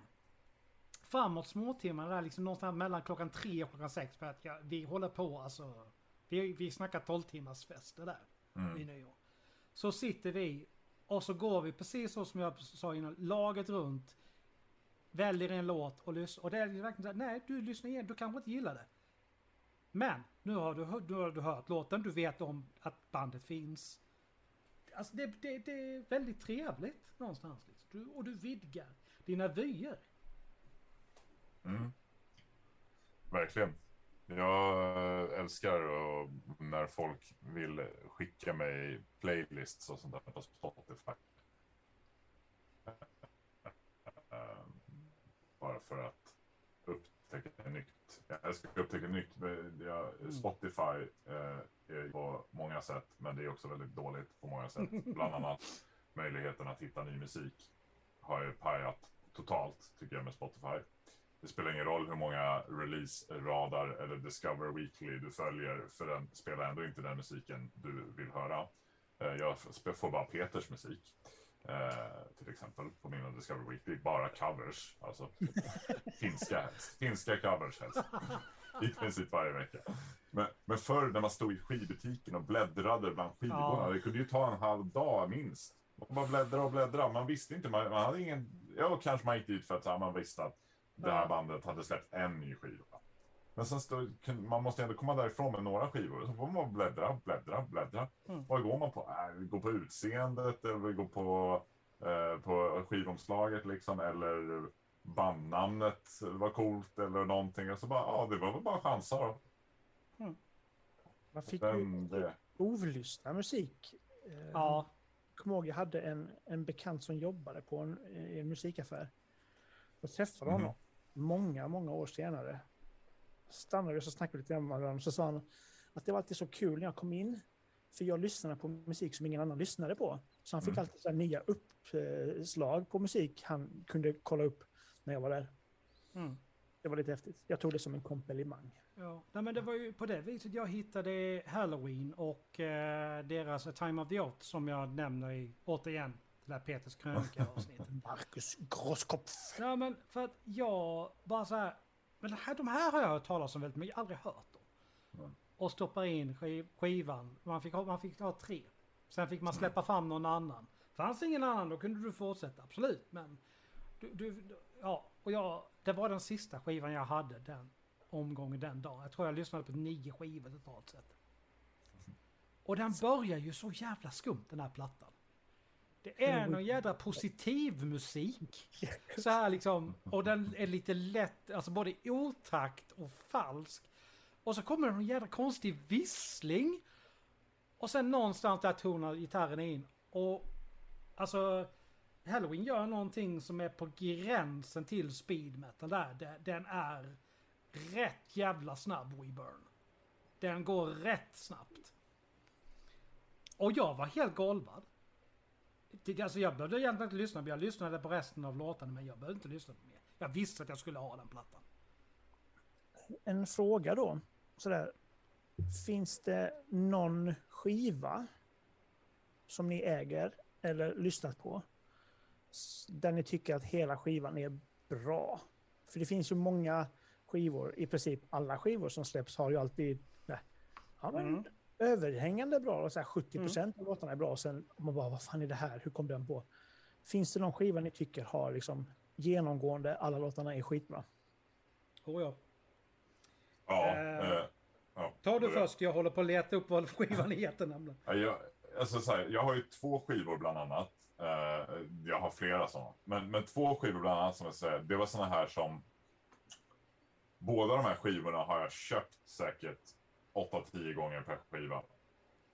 framåt småtimmarna där liksom någonstans mellan klockan tre och klockan sex för att jag, vi håller på alltså. Vi, vi snackar 12 timmars fester där Mm. i nyår. Så sitter vi och så går vi precis så som jag sa innan, laget runt. Väljer en låt och lyssnar. Och det är verkligen så här, nej du lyssnar igen, du kanske inte gillar det. Men nu har du, nu har du hört låten, du vet om att bandet finns. Alltså det, det, det är väldigt trevligt någonstans. Liksom. Du, och du vidgar dina vyer. Mm. Verkligen. Jag älskar när folk vill skicka mig playlists och sånt där på Spotify. Eh, bara för att upptäcka nytt. Jag ska upptäcka nytt. jag- Spotify eh, är på många sätt, men det är också väldigt dåligt på många sätt. (laughs) Bland annat möjligheten att hitta ny musik har ju pajat totalt, tycker jag, med Spotify. Det spelar ingen roll hur många release-radar eller Discover Weekly du följer, för den spelar ändå inte den musiken du vill höra. Eh, Jag får bara Peters musik, eh, till exempel, på min Discover Weekly. Bara covers, alltså (laughs) finska helst. Finska covers helst. I princip varje vecka. Men, men förr när man stod i skivbutiken och bläddrade bland skivorna, Ja. det kunde ju ta en halv dag minst. Man bara bläddra och bläddra. Man visste inte, man, man hade ingen... Ja, kanske man gick dit för att här, man visste att det här bandet hade släppt en ny skiva. Men sen stod, man måste ändå komma därifrån med några skivor. Så får man bläddra, bläddra, bläddra. Mm. Vad går man på? Äh, vi går på utseendet, eller vi går på, eh, på skivomslaget liksom, eller bandnamnet var coolt eller någonting. Och så bara, ja, det var väl bara chansa då. Man fick Vem ju ovlyssna musik. Eh, Ja, Jag kommer ihåg jag hade en, en bekant som jobbade på en, i en musikaffär. Jag träffade Mhm. honom många, många år senare. Stannade vi och så snackade lite grann med varandra. Så sa han att det var alltid så kul när jag kom in. För jag lyssnade på musik som ingen annan lyssnade på. Så han fick Mm. alltid så nya uppslag på musik han kunde kolla upp när jag var där. mm. Det var lite häftigt. Jag tog det som en komplimang. Ja, nej, men det var ju på det viset jag hittade Halloween och eh, deras A Time of the Oath som jag nämner i, återigen, det där Peters krönika-avsnittet. (laughs) Marcus Grosskopf. ja, men för att jag bara så här, men här, de här har jag hört talas om väldigt mycket, jag har aldrig hört dem. Mm. Och stoppar in skiv, skivan, man fick, man fick ha tre. Sen fick man släppa fram någon annan. Fanns ingen annan, då kunde du fortsätta, absolut. Men du, du, ja, och jag, det var den sista skivan jag hade den omgången den dagen. Jag tror jag lyssnade på nio skivor totalt sett. Och den börjar ju så jävla skumt den här plattan. Det är någon jädra positiv musik. Så här liksom, och den är lite lätt, alltså både otakt och falsk. Och så kommer det någon jädra konstig vissling. Och sen någonstans där tonar gitarren in. Och alltså, Halloween gör någonting som är på gränsen till speed metal där. Den är rätt jävla snabb, WeBurn. Den går rätt snabbt. Och jag var helt golvad. Alltså jag behövde egentligen inte lyssna, men jag lyssnade på resten av låtarna, men jag behövde inte lyssna på mer. Jag visste att jag skulle ha den plattan. En fråga då. Sådär. Finns det någon skiva som ni äger eller lyssnat på där ni tycker att hela skivan är bra? För det finns ju många skivor, i princip alla skivor som släpps har ju alltid nej, ja, men, Mm. Överhängande bra. Och så här 70 procent av låtarna är bra. Och sen man bara, vad fan är det här? Hur kom den på? Finns det någon skiva ni tycker har liksom genomgående, alla låtarna är skitbra? Oh, ja. Ja, Eh, eh, ja, Ta du först, jag håller på att leta upp vad skivan heter nämligen. Ja, Jag, alltså så här, jag har ju två skivor bland annat. Eh, jag har flera sådana. Men, men två skivor bland annat som jag säger, det var sådana här som... Båda de här skivorna har jag köpt säkert 8-10 gånger per skiva.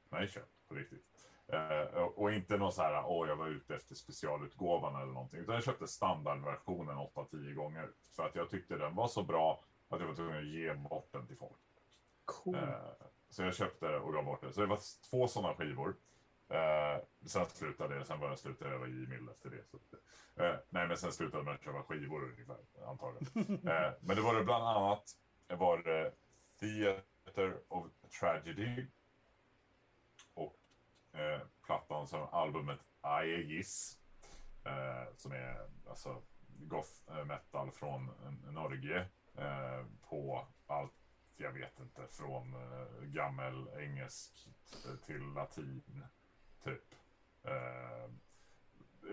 Nej, köpt på riktigt. Eh, och, inte någon så här, åh jag var ute efter specialutgåvan eller någonting. Utan jag köpte standardversionen 8-10 gånger. För att jag tyckte den var så bra att jag var tvungen att ge bort den till folk. Cool. Eh, Så jag köpte och gav bort det. Så det var två sådana skivor. Eh, sen slutade det, sen var jag slutade öva i mill efter det. Så, eh, nej, men sen slutade jag att köpa skivor ungefär, antagligen. (laughs) eh, men det var det bland annat, var det Theater of Tragedy. Och eh, plattan som albumet Aegis. Eh, som är alltså goth eh, metal från eh, Norge. Eh, på allt jag vet inte, från eh, gammel engelsk eh, till latin, typ. Eh,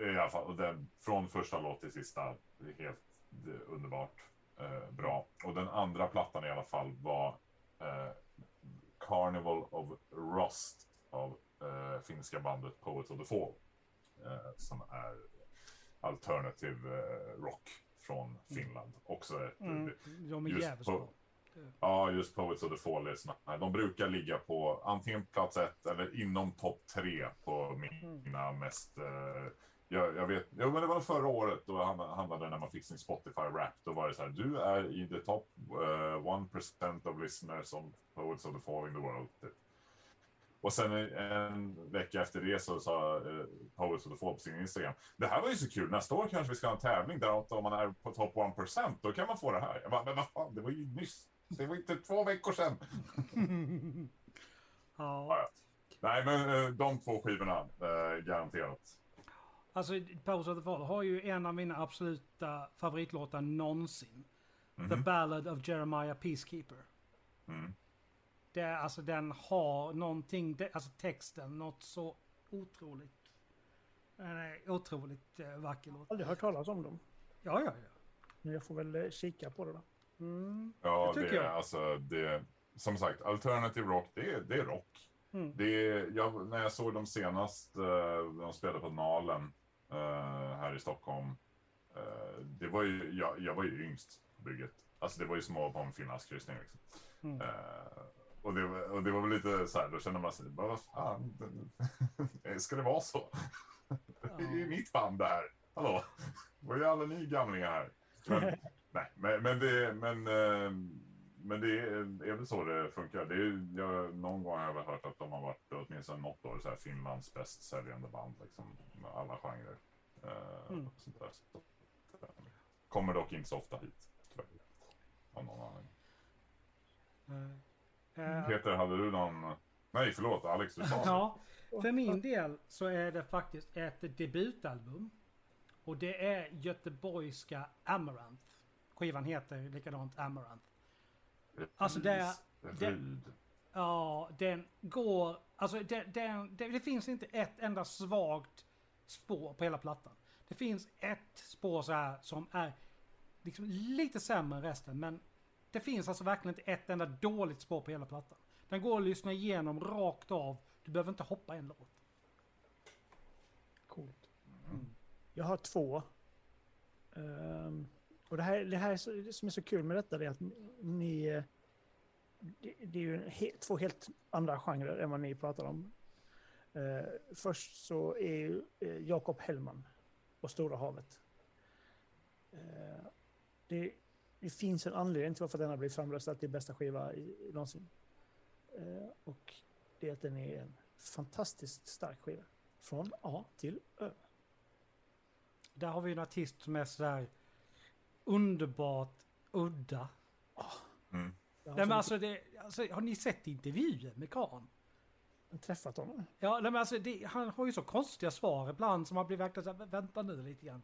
I alla fall, den, från första låt till sista, det är helt underbart bra. Och den andra plattan i alla fall var eh, Carnival of Rust av eh, finska bandet Poets of the Fall. Eh, som är alternative eh, rock från Finland. Också ett, Mm. De är jävligt bra. Ja, just Poets of the Fall är såna. De brukar ligga på antingen plats ett eller inom topp tre på mina mest... Eh, jag, jag vet, jo, men det var förra året då handlade det när man fick sin Spotify Wrap. Då var det så här, du är i the top eh, 1% of listeners of Poets of the Fall in the world. Typ. Och sen en vecka efter det så sa eh, Poets of the Fall på sin Instagram. Det här var ju så kul, nästa år kanske vi ska ha en tävling där om man är på topp 1% då kan man få det här. Jag bara, men vad fan, det var ju nyss. Det var inte två veckor sedan. (laughs) Ja. Nej, men eh, de två skivorna, eh, garanterat. Alltså, Pose of the Fall har ju en av mina absoluta favoritlåtar någonsin. The Ballad of Jeremiah Peacekeeper. Mm. Det är, alltså den har någonting, det, alltså texten, något så otroligt. Är otroligt eh, vacker låt. Aldrig hört talas om dem. Ja, ja, ja. Men jag får väl eh, kika på det då. Mm. Ja, Det det, är jag. alltså det. Som sagt, alternative rock, det är, det är rock. Mm. Det jag, när jag såg dem senast, eh, de spelade på Nalen eh, här i Stockholm. eh, det var ju, jag, jag var ju yngst på bygget. Alltså det var ju små på en finlandskryssning liksom. Mm. Eh, och, det, var- och det var väl lite så här, då kände man sig, bara, vad fan, (laughs) ska det vara så? (laughs) Det är ju mitt band det här. Hallå, vad är alla ni gamlingar här? Men, (laughs) nej, men, men det, men, eh, men det är, är väl så det funkar. Det är, jag, någon gång har jag väl hört att de har varit åtminstone något år så här, Finlands bäst säljande band, liksom, med alla genrer. Eh, Mm. och sånt där. Så, eh, kommer dock inte så ofta hit, tyvärr. Av någon anledning. Eh, Peter, hade du någon... Nej, förlåt, Alex, du sa. (laughs) Ja, för min del så är det faktiskt ett debutalbum. Och det är göteborgska Amaranth. Skivan heter likadant Amaranth. Alltså, det det- Ryd. Ja, den går... Alltså det, den, det, det finns inte ett enda svagt spår på hela plattan. Det finns ett spår så här som är liksom lite sämre än resten. Men det finns alltså verkligen inte ett enda dåligt spår på hela plattan. Den går att lyssna igenom rakt av. Du behöver inte hoppa en låt. Coolt. Jag har två. Ehm, och det här, det här är det som är så kul med detta det är att ni... Det, det är ju he, två helt andra genrer än vad ni pratar om. Uh, först så är ju eh, Jakob Hellman och Stora havet. Uh, det, det finns en anledning till varför den har blivit framröstad till bästa skiva i, i någonsin. Uh, och det är att den är en fantastiskt stark skiva. Från A till Ö. Där har vi en artist som är sådär underbart udda. Mm. Jag har Nej, men så alltså, det, alltså, har ni sett intervjuer med Kahn? träffat honom. Ja, nej, men alltså, det, han har ju så konstiga svar ibland som man blir verkligen såhär, vänta nu lite grann.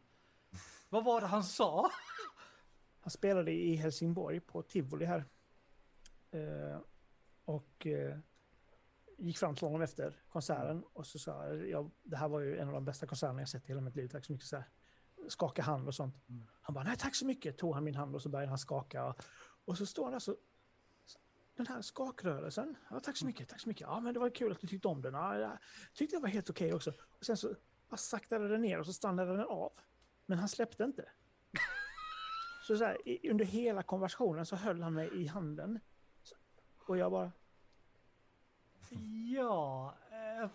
(laughs) Vad var det han sa? (laughs) Han spelade i Helsingborg på Tivoli här. Eh, och eh, gick fram till honom efter konserten och så sa jag, ja, det här var ju en av de bästa konserterna jag sett i hela mitt liv. Tack så mycket. Så här. Skaka hand och sånt. Han bara, nej tack så mycket. Tog han min hand och så började han skaka. Och så står han där så, den här skakrörelsen. Ja, tack så mycket, tack så mycket. Ja, men det var kul att du tyckte om den. Ja, jag tyckte det var helt okej också. Och sen så bara saktade den ner och så stannade den av. Men han släppte inte. (laughs) Så, så här, under hela konversationen så höll han mig i handen. Och jag bara, Ja, eh,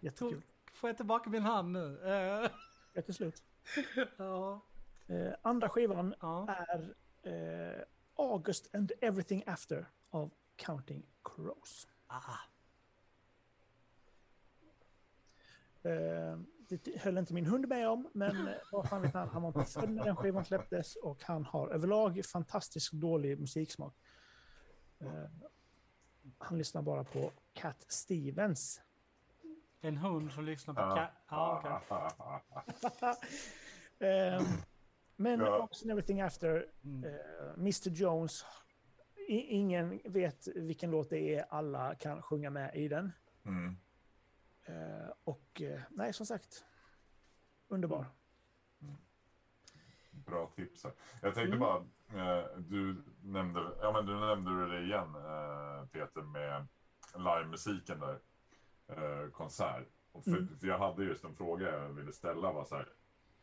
jättekul. tog, får jag tillbaka min hand nu? Eh, Ja, till slut. (laughs) ja, Eh, andra skivan ja. är eh, August and Everything After av Counting Crows. Ah, Eh, det höll inte min hund med om, men eh, vad fan vet han, han var inte född när den skivan släpptes och han har överlag fantastiskt dålig musiksmak. Eh, han lyssnar bara på Cat Stevens. En hund som lyssnar på Ja. ja, okej. (laughs) Eh, men Ja. And Everything After, Mm. eh, Mr Jones, i, ingen vet vilken låt det är, alla kan sjunga med i den. Mm. Eh, och eh, nej, som sagt, underbar. Bra tips. Här. Jag tänkte Mm. bara, du nämnde, ja men du nämnde det igen Peter med livemusiken där, eh, konsert. Och för, Mm. för jag hade just en fråga jag ville ställa. Var så här,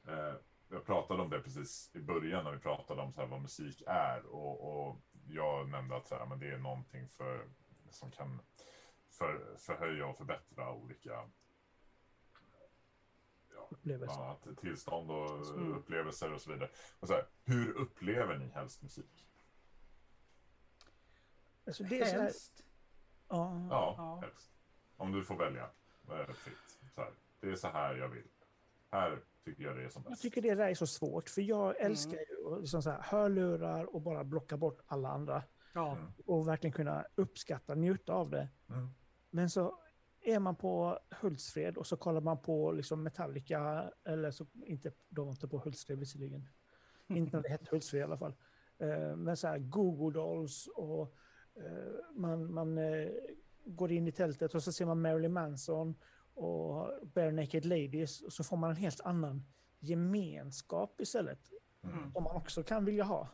eh, jag pratade om det precis i början när vi pratade om så här, vad musik är. Och, och jag nämnde att så här, men det är någonting för, som kan för, förhöja och förbättra olika ja, Upplevelse. bland annat tillstånd och Mm. upplevelser och så vidare. Och så här, hur upplever ni helst musik? Alltså, det är så här, Helst. ja, Ja, Ja. helst. Om du får välja eh, fritt. Så här, det är så här jag vill. Här tycker jag det är som jag bäst. tycker det där är så svårt, för jag älskar ju att liksom så här, hörlurar och bara blocka bort alla andra. Ja, Mm. Och verkligen kunna uppskatta, njuta av det. Mm. Men så är man på Hultsfred och så kollar man på liksom Metallica, eller så inte, de var inte på Hultsfred visserligen. (laughs) inte när det hette Hultsfred i alla fall. Eh, men så här Google Dolls och eh, man, man eh, går in i tältet och så ser man Marilyn Manson och Bare Naked Ladies och så får man en helt annan gemenskap istället. Mm. Som man också kan vilja ha.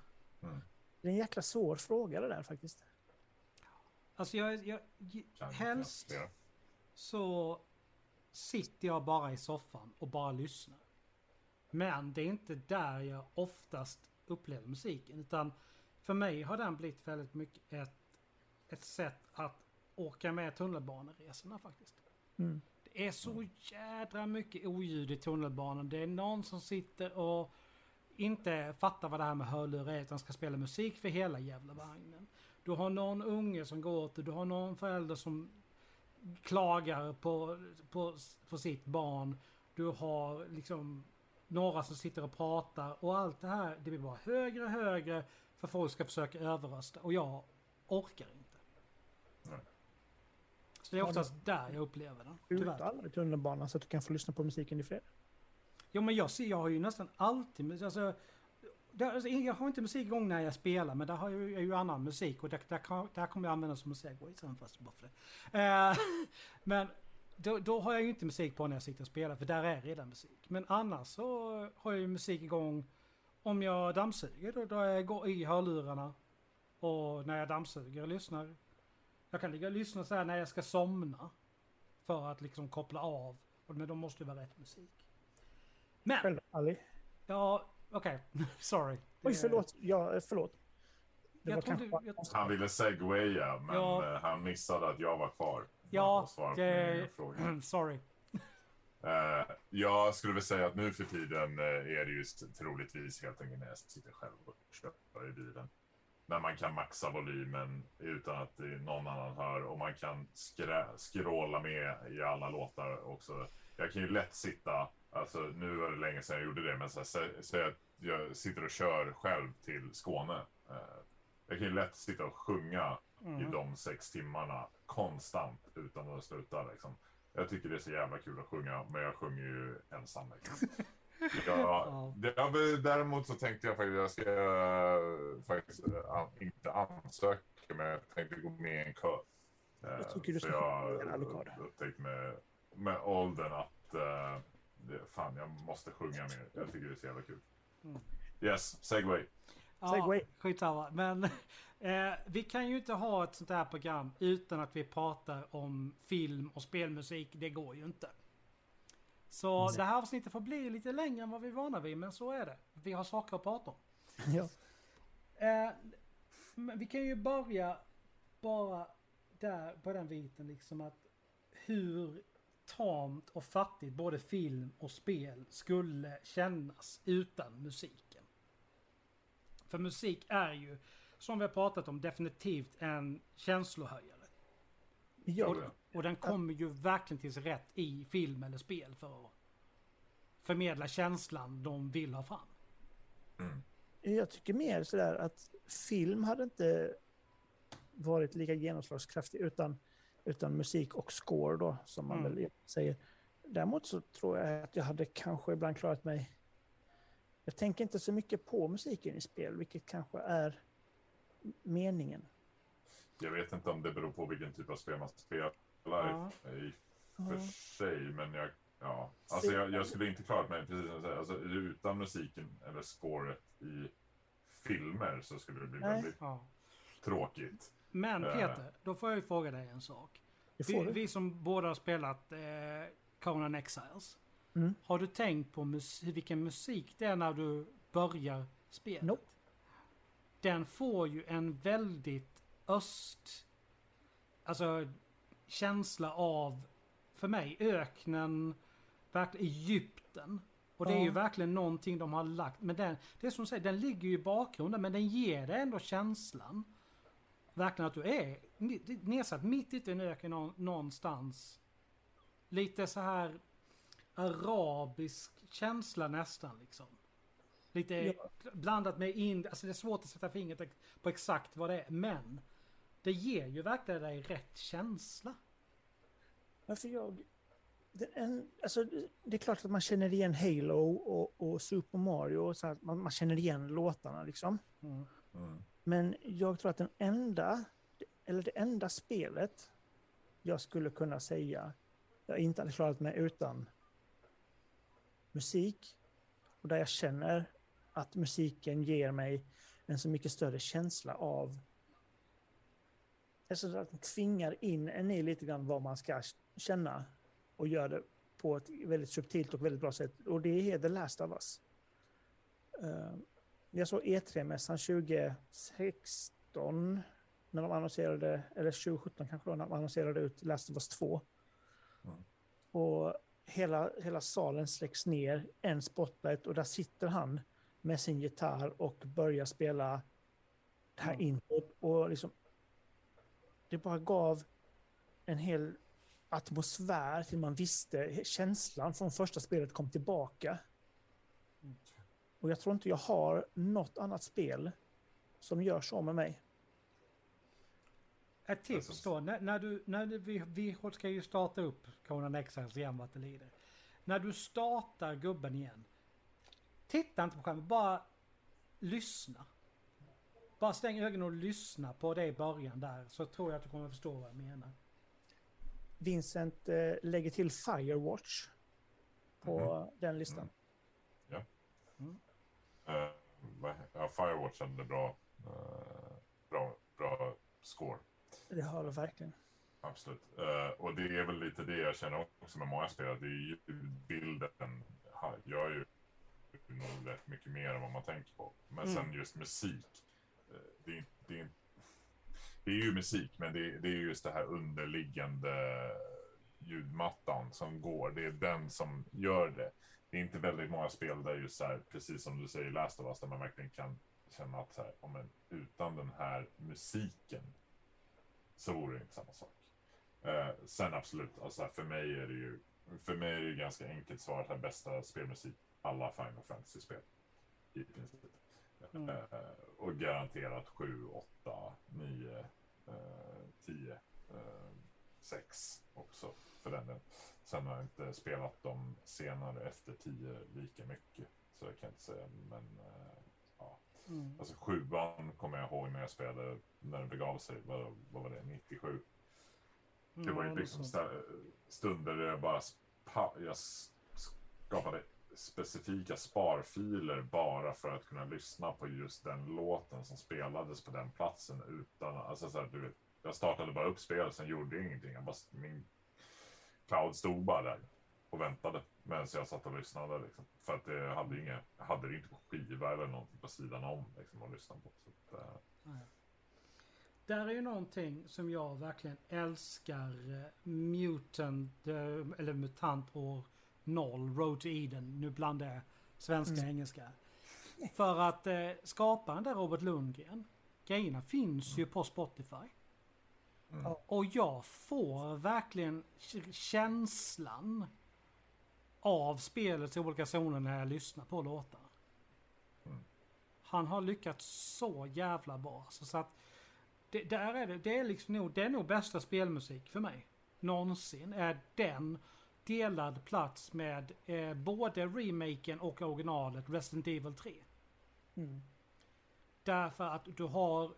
Mm. Det är en jäkla svår fråga det där faktiskt. alltså jag, jag, Kan- helst ja, så sitter jag bara i soffan och bara lyssnar. Men det är inte där jag oftast upplever musiken. Utan för mig har den blivit väldigt mycket ett, ett sätt att åka med tunnelbaneresorna faktiskt. Mm. Det är så jädra mycket oljud i tunnelbanan. Det är någon som sitter och inte fattar vad det här med hörlurar är utan ska spela musik för hela jävla vagnen. Du har någon unge som går åt det, du har någon förälder som klagar på, på, på sitt barn. Du har liksom några som sitter och pratar och allt det här det blir bara högre och högre för folk ska försöka överrösta och jag orkar inte. Så det är oftast där jag upplever den. Tyvärr. Ut alla i tunnelbanan så att du kan få lyssna på musiken i fred. Jo men jag, ser, jag har ju nästan alltid alltså, det, alltså, jag har inte musik igång när jag spelar men där har jag, ju- jag ju annan musik och där, där, kan, där kommer jag använda som segway sen fast bara för det. Eh, (laughs) men då, då har jag ju inte musik på när jag sitter och spelar för där är redan musik. Men annars så har jag ju musik igång om jag dammsuger då, då jag går i hörlurarna och när jag dammsuger och lyssnar. Jag kan ligga och lyssna så här när jag ska somna för att liksom koppla av. Men då måste det vara rätt musik. Men Själv, Ali. Ja, okej. (laughs) Sorry. Oj, förlåt. Ja, förlåt. Det Jag trodde- kanske jag-. Han ville segwaya, men Ja. eh, han missade att jag var kvar. Ja, det-. (clears throat) Sorry. Eh, jag skulle väl säga att nu för tiden eh, är det ju s- troligtvis helt enkelt när jag sitter själv och kör i bilen. När man kan maxa volymen utan att någon annan hör och man kan skrä, skråla med i alla låtar också. Jag kan ju lätt sitta, alltså nu var det länge sedan jag gjorde det, men så här, säg att jag sitter och kör själv till Skåne. Eh, jag kan ju lätt sitta och sjunga i de sex timmarna konstant utan att sluta liksom. Jag tycker det är så jävla kul att sjunga, men jag sjunger ju ensam. Liksom. (laughs) Det, ja, men däremot så tänkte jag faktiskt, jag ska eh, faktiskt eh, inte ansöka, men jag tänkte gå med i en kör. Eh, Jag tycker du ska jag en Alucard. har upptäckt med, med åldern att eh, det, fan, jag måste sjunga mer. Jag tycker det är så jävla kul. Mm. Yes, segway. Ja, Segway. skitsamma. Men (laughs) eh, vi kan ju inte ha ett sånt här program utan att vi pratar om film och spelmusik. Det går ju inte. Så det här avsnittet får bli lite längre än vad vi är vana vid, men så är det. Vi har saker att prata om. Ja. Eh, men vi kan ju börja bara där på den biten liksom att hur tamt och fattigt både film och spel skulle kännas utan musiken. För musik är ju, som vi har pratat om, definitivt en känslohöjare. Ja, Och, den kommer ju verkligen till sin rätt i film eller spel för att förmedla känslan de vill ha fram. Jag tycker mer sådär att film hade inte varit lika genomslagskraftig utan, utan musik och score då, som man Mm. väl säger. Däremot så tror jag att jag hade kanske ibland klarat mig... Jag tänker inte så mycket på musiken i spel, vilket kanske är meningen. Jag vet inte om det beror på vilken typ av spel man spelar Ja. i, för sig, men jag, ja. alltså jag, jag skulle inte klarat mig, precis som jag säger, alltså, utan musiken eller scoret i filmer så skulle det bli Nej. väldigt Ja. tråkigt. Men Eh. Peter, då får jag ju fråga dig en sak. Vi, vi som båda har spelat eh, Conan Exiles. Mm. Har du tänkt på mus- vilken musik det är när du börjar spelet? Nope. Den får ju en väldigt öst... Alltså känsla av, för mig, öknen, verkligen Egypten. Och det är ju verkligen någonting de har lagt. Men den, det är som du säger, den ligger ju i bakgrunden men den ger dig ändå känslan. Verkligen att du är nedsatt mitt ute i en öken nå- någonstans. Lite så här arabisk känsla nästan liksom. Lite Ja. blandat med in, alltså det är svårt att sätta fingret på exakt vad det är. Men det ger ju verkligen dig rätt känsla. Varför jag... Det, en, alltså, det är klart att man känner igen Halo och, och Super Mario. Och så här, man, man känner igen låtarna liksom. Mm. Mm. Men jag tror att den enda, eller det enda spelet jag skulle kunna säga jag inte hade klarat mig utan musik. Och där jag känner att musiken ger mig en så mycket större känsla av... Alltså att den tvingar in en i lite grann vad man ska känna och gör det på ett väldigt subtilt och väldigt bra sätt. Och det är The Last of Us. Eh, jag såg E3-mässan 2016 när de annonserade, eller 2017 kanske då, när de annonserade ut Last of Us 2. Mm. Och hela, hela salen släcks ner, en spotlight och där sitter han med sin gitarr och börjar spela det här Mm. introt. Och liksom, det bara gav en hel atmosfär till man visste, känslan från första spelet kom tillbaka. Och jag tror inte jag har något annat spel som gör så med mig. Ett tips Alltså- då, när, när du, när du, vi, vi ska ju starta upp Conan Exiles igen vad det lider. När du startar gubben igen, titta inte på skärmen, bara lyssna. Bara stäng ögonen och lyssna på det i början där, så tror jag att du kommer förstå vad jag menar. Vincent eh, lägger till Firewatch på den listan. Eh, vad- ja, Firewatch hade bra, eh, bra, bra score. Det har det verkligen. Absolut. Eh, och det är väl lite det jag känner också med många spel. att Det är ju bilden gör ju nog rätt mycket mer än vad man tänker på. Men sen just musik det, är, det, är, det är ju musik, men det, det är just det här underliggande ljudmattan som går. Det är den som gör det. Det är inte väldigt många spel där just så här, precis som du säger, Last of Us, där man verkligen kan känna att så här, om en, utan den här musiken så vore det inte samma sak. Eh, sen absolut, alltså för mig är det ju för mig är det ganska enkelt svarat att bästa spelmusik alla Final Fantasy-spel. I princip. Mm. Eh, och garanterat 7, 8, 9, eh, 10, eh, 6 också för den delen. Sen har jag inte spelat dem senare efter 10 lika mycket. Så jag kan inte säga, men eh, ja. Mm. Alltså sjuan kommer jag ihåg när jag spelade, när det begav sig, vad, vad var det, 97? Det var ju liksom sta- stunder där jag bara jag skapade specifika sparfiler bara för att kunna lyssna på just den låten som spelades på den platsen utan, alltså så här, du vet, jag startade bara upp spelet, sen gjorde jag ingenting. Jag bara, min cloud stod bara där och väntade medan jag satt och lyssnade liksom. För att jag hade inga, jag hade det inte på skiva eller någonting på sidan om liksom att lyssna på. Så att, äh... Där är ju någonting som jag verkligen älskar. Eh, mutant, eh, eller Mutant år 0, Road to Eden. Nu blandar jag svenska och engelska. För att eh, skaparen där, Robert Lundgren, grejerna finns ju på Spotify. Mm. Och jag får verkligen känslan av spelets olika zoner när jag lyssnar på låtar. Mm. Han har lyckats så jävla bra. Så, så att det, där är det, det är liksom nog, det är nog bästa spelmusik för mig. Någonsin är den delad plats med eh, både remaken och originalet Resident Evil 3. Mm. Därför att du har...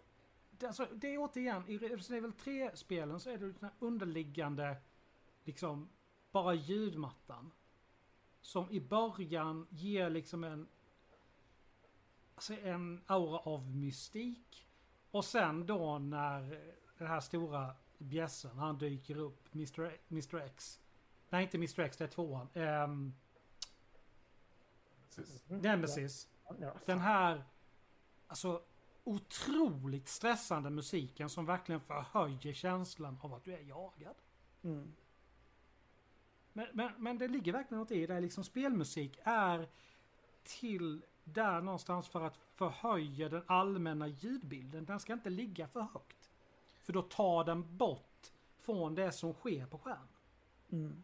det- Alltså, det är återigen, i Resident Evil 3-spelen så är det den här underliggande, liksom, bara ljudmattan. Som i början ger liksom en... Alltså en aura av mystik. Och sen då när den här stora bjässen, han dyker upp, Mr. Mr. X. Nej, inte Mr. X, det är tvåan. Um, precis. Nemesis. Den här alltså otroligt stressande musiken som verkligen förhöjer känslan av att du är jagad. Mm. Men, men, men det ligger verkligen något i det. Liksom spelmusik är till där någonstans för att förhöja den allmänna ljudbilden. Den ska inte ligga för högt. För då tar den bort från det som sker på skärmen. Mm.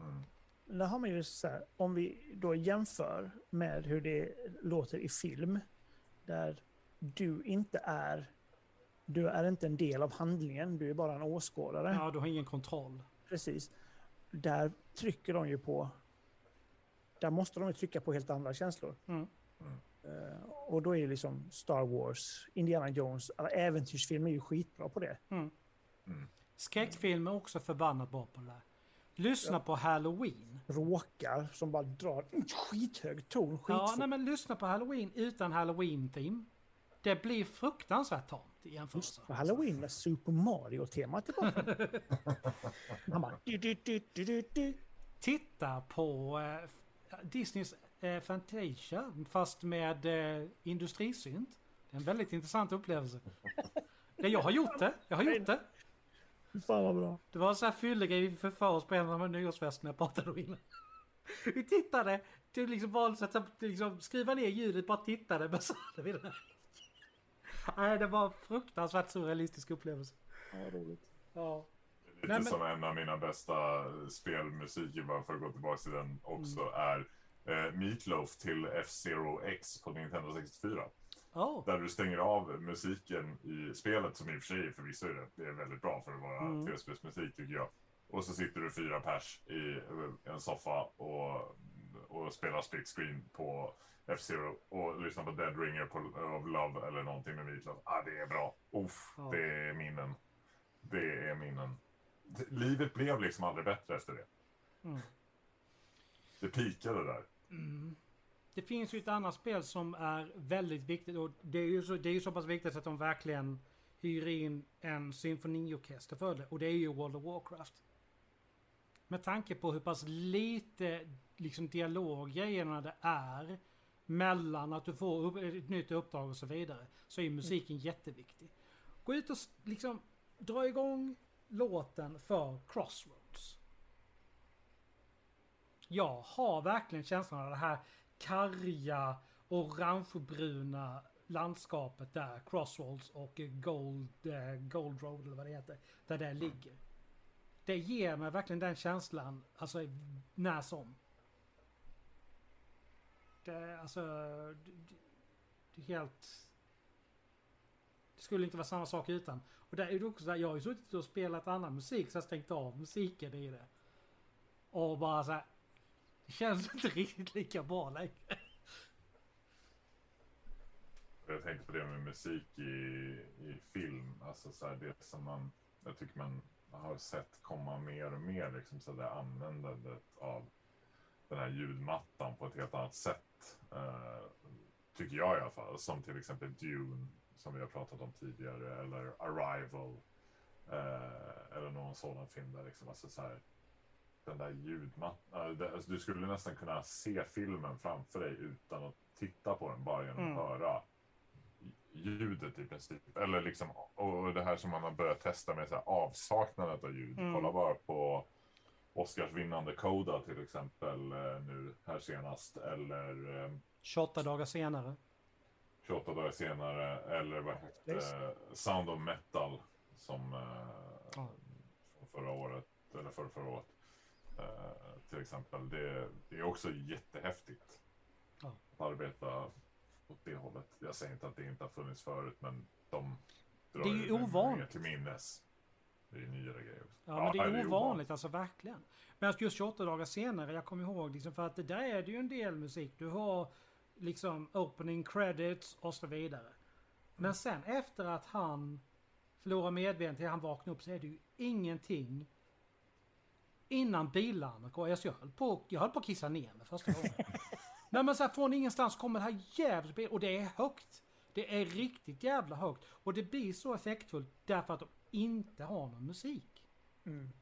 Mm. Där har man ju så här, om vi då jämför med hur det låter i film, där du inte är, du är inte en del av handlingen, du är bara en åskådare. Ja, du har ingen kontroll. Precis. Där trycker de ju på, där måste de ju trycka på helt andra känslor. Mm. Eh, och då är ju liksom Star Wars, Indiana Jones, alla äventyrsfilmer är ju skitbra på det. Skräckfilm är också förbannat bra på det där. Lyssna på Halloween. Råkar som bara drar en skithög ton, Ja, skitfort. nej men lyssna på Halloween utan Halloween-theme. Det blir fruktansvärt tamt i jämförelse. På Halloween med Super Mario-temat tillbaka. (laughs) Han bara... Du, du, du, du, du, du. Titta på eh, Disneys eh, Fantasia fast med eh, industrisynt. Det är en väldigt intressant upplevelse. (laughs) Ja, jag har gjort det. Jag har gjort det. Fan vad bra. Det var en sån här fyllegrej vi förför oss på en av de nyårsfesterna jag pratade om innan. (laughs) Vi tittade, till liksom valde att liksom skriva ner ljudet, bara tittade, men så hade vi här. Nej, det var en fruktansvärt surrealistisk upplevelse. Ja, roligt. Ja. Lite Nej, men- som en av mina bästa spelmusiker, bara för att gå tillbaka till den också, Mm. är eh, Meatloaf till F-Zero X på Nintendo 64. Oh. Där du stänger av musiken i spelet, som i och för sig förvisso är det, är väldigt bra för att vara Mm. tv-spelsmusik tycker jag. Och så sitter du fyra pers i en soffa och, och spelar split screen på F-Zero och lyssnar på Dead Ringer på, of Love eller någonting med Meatloaf. Ah, det är bra. Uff, Ja. det är minnen. Det är minnen. Livet blev liksom aldrig bättre efter det. Mm. Det pikade där. Mm. Det finns ju ett annat spel som är väldigt viktigt och det är ju så, det är ju så pass viktigt att de verkligen hyr in en symfoniorkester för det och det är ju World of Warcraft. Med tanke på hur pass lite liksom dialoggrejerna det är mellan att du får upp, ett nytt uppdrag och så vidare så är musiken jätteviktig. Gå ut och liksom dra igång låten för Crossroads. Jag har verkligen känslan av det här karga, orangebruna landskapet där, Crossroads och Gold, eh, Gold Road eller vad det heter, där det ligger. Det ger mig verkligen den känslan, alltså när som. Det, alltså, det, det är helt... Det skulle inte vara samma sak utan. Och där är det också så här, jag har ju suttit och spelat annan musik så jag har stängt av musiken i det. Och bara så här, känns inte riktigt lika bra längre. Jag tänkte på det med musik i, i film. Alltså så här, det som man, jag tycker man har sett komma mer och mer. Liksom så där användandet av den här ljudmattan på ett helt annat sätt. Eh, tycker jag i alla fall. Som till exempel Dune som vi har pratat om tidigare. Eller Arrival. Eh, eller någon sådan film där liksom. Alltså så här, den där ljudmattan. Uh, alltså, du skulle nästan kunna se filmen framför dig utan att titta på den. Bara genom att Mm. höra ljudet i princip. Eller liksom, och det här som man har börjat testa med så här, avsaknadet av ljud. Mm. Kolla bara på Oscarsvinnande Coda till exempel eh, nu här senast. Eller eh, 28 dagar senare. 28 dagar senare. Eller vad hette eh, Sound of Metal som eh, Ja. från förra året. Eller förra, förra året. Eh, till exempel. Det, det är också jättehäftigt. Ja. Att arbeta åt det hållet. Jag säger inte att det inte har funnits förut men de drar Det är ju ovanligt. till minnes. Det är nyare grejer också. Ja, men det är det ovanligt, alltså verkligen. Men just 28 dagar senare, jag kommer ihåg liksom för att det där är det ju en del musik. Du har liksom opening credits och så vidare. Men sen efter att han förlorar medvetandet han vaknar upp så är det ju ingenting innan bilarna går. Alltså jag höll på, jag höll på att kissa ner mig första gången. (laughs) Nej men så här, från ingenstans kommer det här jävligt bil och det är högt. Det är riktigt jävla högt. Och det blir så effektfullt därför att de inte har någon musik. Mm.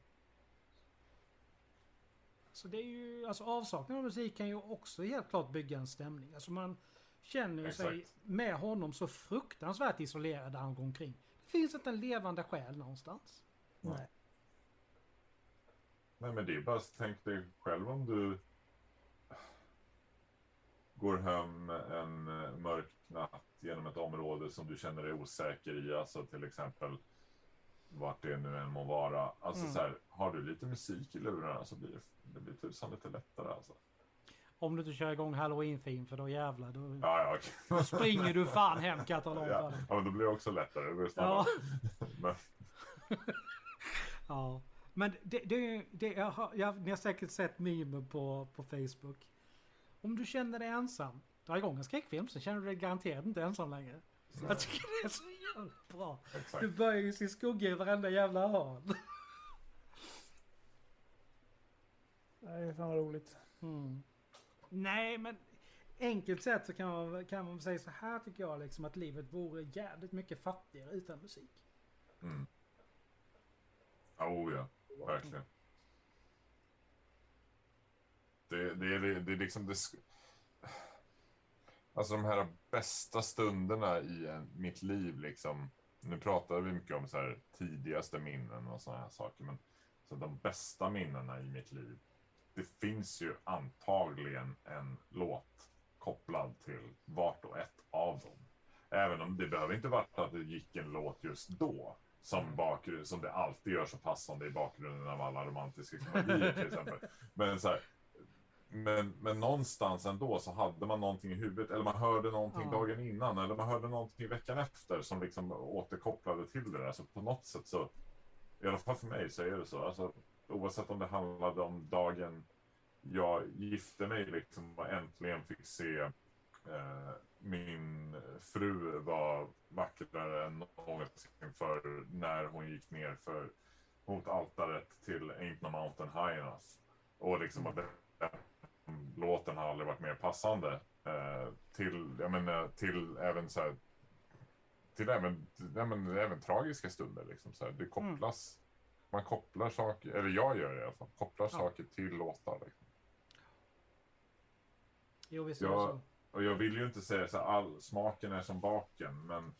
Så det är ju, alltså avsaknaden av musik kan ju också helt klart bygga en stämning. Alltså man känner ju sig med honom så fruktansvärt isolerad där han går omkring. Det finns inte en levande själ någonstans. Nej. Nej men det är bara tänk dig själv om du går hem en eh, mörk natt genom ett område som du känner dig osäker i. Alltså till exempel vart det nu än må vara. Alltså Mm. så här, har du lite musik i lurarna så blir det, det blir tusan lite lättare alltså. Om du inte kör igång halloween-theme för då jävlar. Då, Ja, ja, okej. då springer du fan hem kan för (laughs) ja. ja, men då blir det också lättare. Det går Ja. (laughs) Men, (laughs) ja. Men det, det, det, jag har, jag, ni har säkert sett memen på, på Facebook. Om du känner dig ensam, dra igång en skräckfilm så känner du dig garanterat inte ensam längre. Jag tycker det är så jävla bra. exakt. Du börjar ju se skugga i varenda jävla hörn. Nej, fan vad roligt. Mm. Nej, men enkelt sett så kan man, kan man säga så här tycker jag liksom att livet vore jävligt mycket fattigare utan musik. Mm. Ja, Oh ja, verkligen. Det, det, är, det är liksom det... sk- Alltså de här bästa stunderna i en, mitt liv liksom. Nu pratar vi mycket om så här tidigaste minnen och sådana här saker. Men så de bästa minnena i mitt liv. Det finns ju antagligen en låt kopplad till vart och ett av dem. Även om det behöver inte vara att det gick en låt just då. Som, bakgrund, som det alltid gör så passande i bakgrunden av alla romantiska komedier till exempel. (laughs) Men, så här, men, men någonstans ändå så hade man någonting i huvudet. Eller man hörde någonting Ja. dagen innan. Eller man hörde någonting veckan efter som liksom återkopplade till det där. Så på något sätt så, i alla fall för mig så är det så. Alltså, oavsett om det handlade om dagen jag gifte mig liksom och äntligen fick se eh, min fru var vackrare än någonsin för när hon gick ner för mot altaret till Ain't No Mountain High Enough. Och liksom att den låten har aldrig varit mer passande eh, till, jag menar, till även så här, till även, ja, men, även tragiska stunder liksom så här. Det kopplas, man kopplar saker, eller jag gör det i alla fall, kopplar Ja. saker till låtar. Liksom. Jo, visst är det så. Och jag vill ju inte säga så här, all smaken är som baken, men,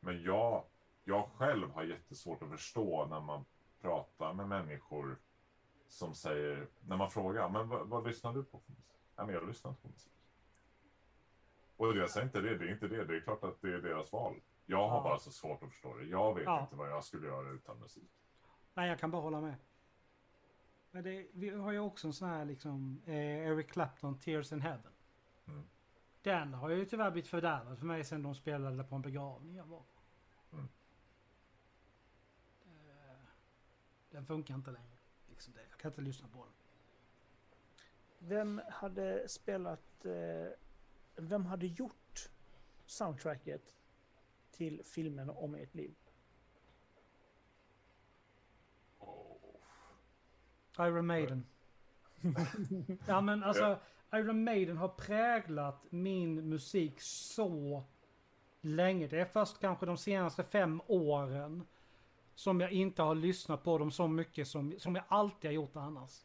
men jag, jag själv har jättesvårt att förstå när man pratar med människor som säger, när man frågar, men vad, vad lyssnar du på för musik? Nej, men jag lyssnar inte på musik. Och jag säger inte det, det är inte det. Det är klart att det är deras val. Jag har Ja. bara så svårt att förstå det. Jag vet Ja. inte vad jag skulle göra utan musik. Nej, jag kan bara hålla med. Men det, vi har ju också en sån här liksom eh, Eric Clapton, Tears in Heaven. Den har ju tyvärr blivit fördärvad för mig sen de spelade på en begravning jag var. Mm. Eh, Den funkar inte längre. Liksom det. Jag kan inte lyssna på den. Vem hade spelat... Eh, vem hade gjort soundtracket till filmen om ert liv? Iron Maiden. (laughs) ja men alltså Iron Maiden har präglat min musik så länge. Det är först kanske de senaste fem åren som jag inte har lyssnat på dem så mycket som, som jag alltid har gjort annars.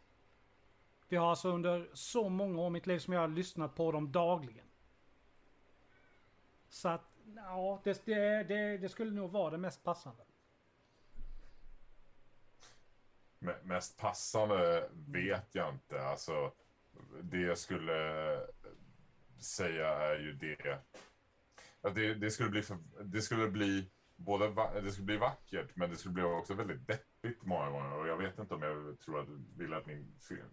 Vi har alltså under så många år i mitt liv som jag har lyssnat på dem dagligen. Så att, ja, det, det, det, det skulle nog vara det mest passande. M Mest passande vet jag inte. Alltså, det jag skulle säga är ju det. Att det, det skulle bli, för, det skulle bli både va, det skulle bli vackert, men det skulle bli också väldigt deppigt många gånger. Och jag vet inte om jag tror att vill att min film,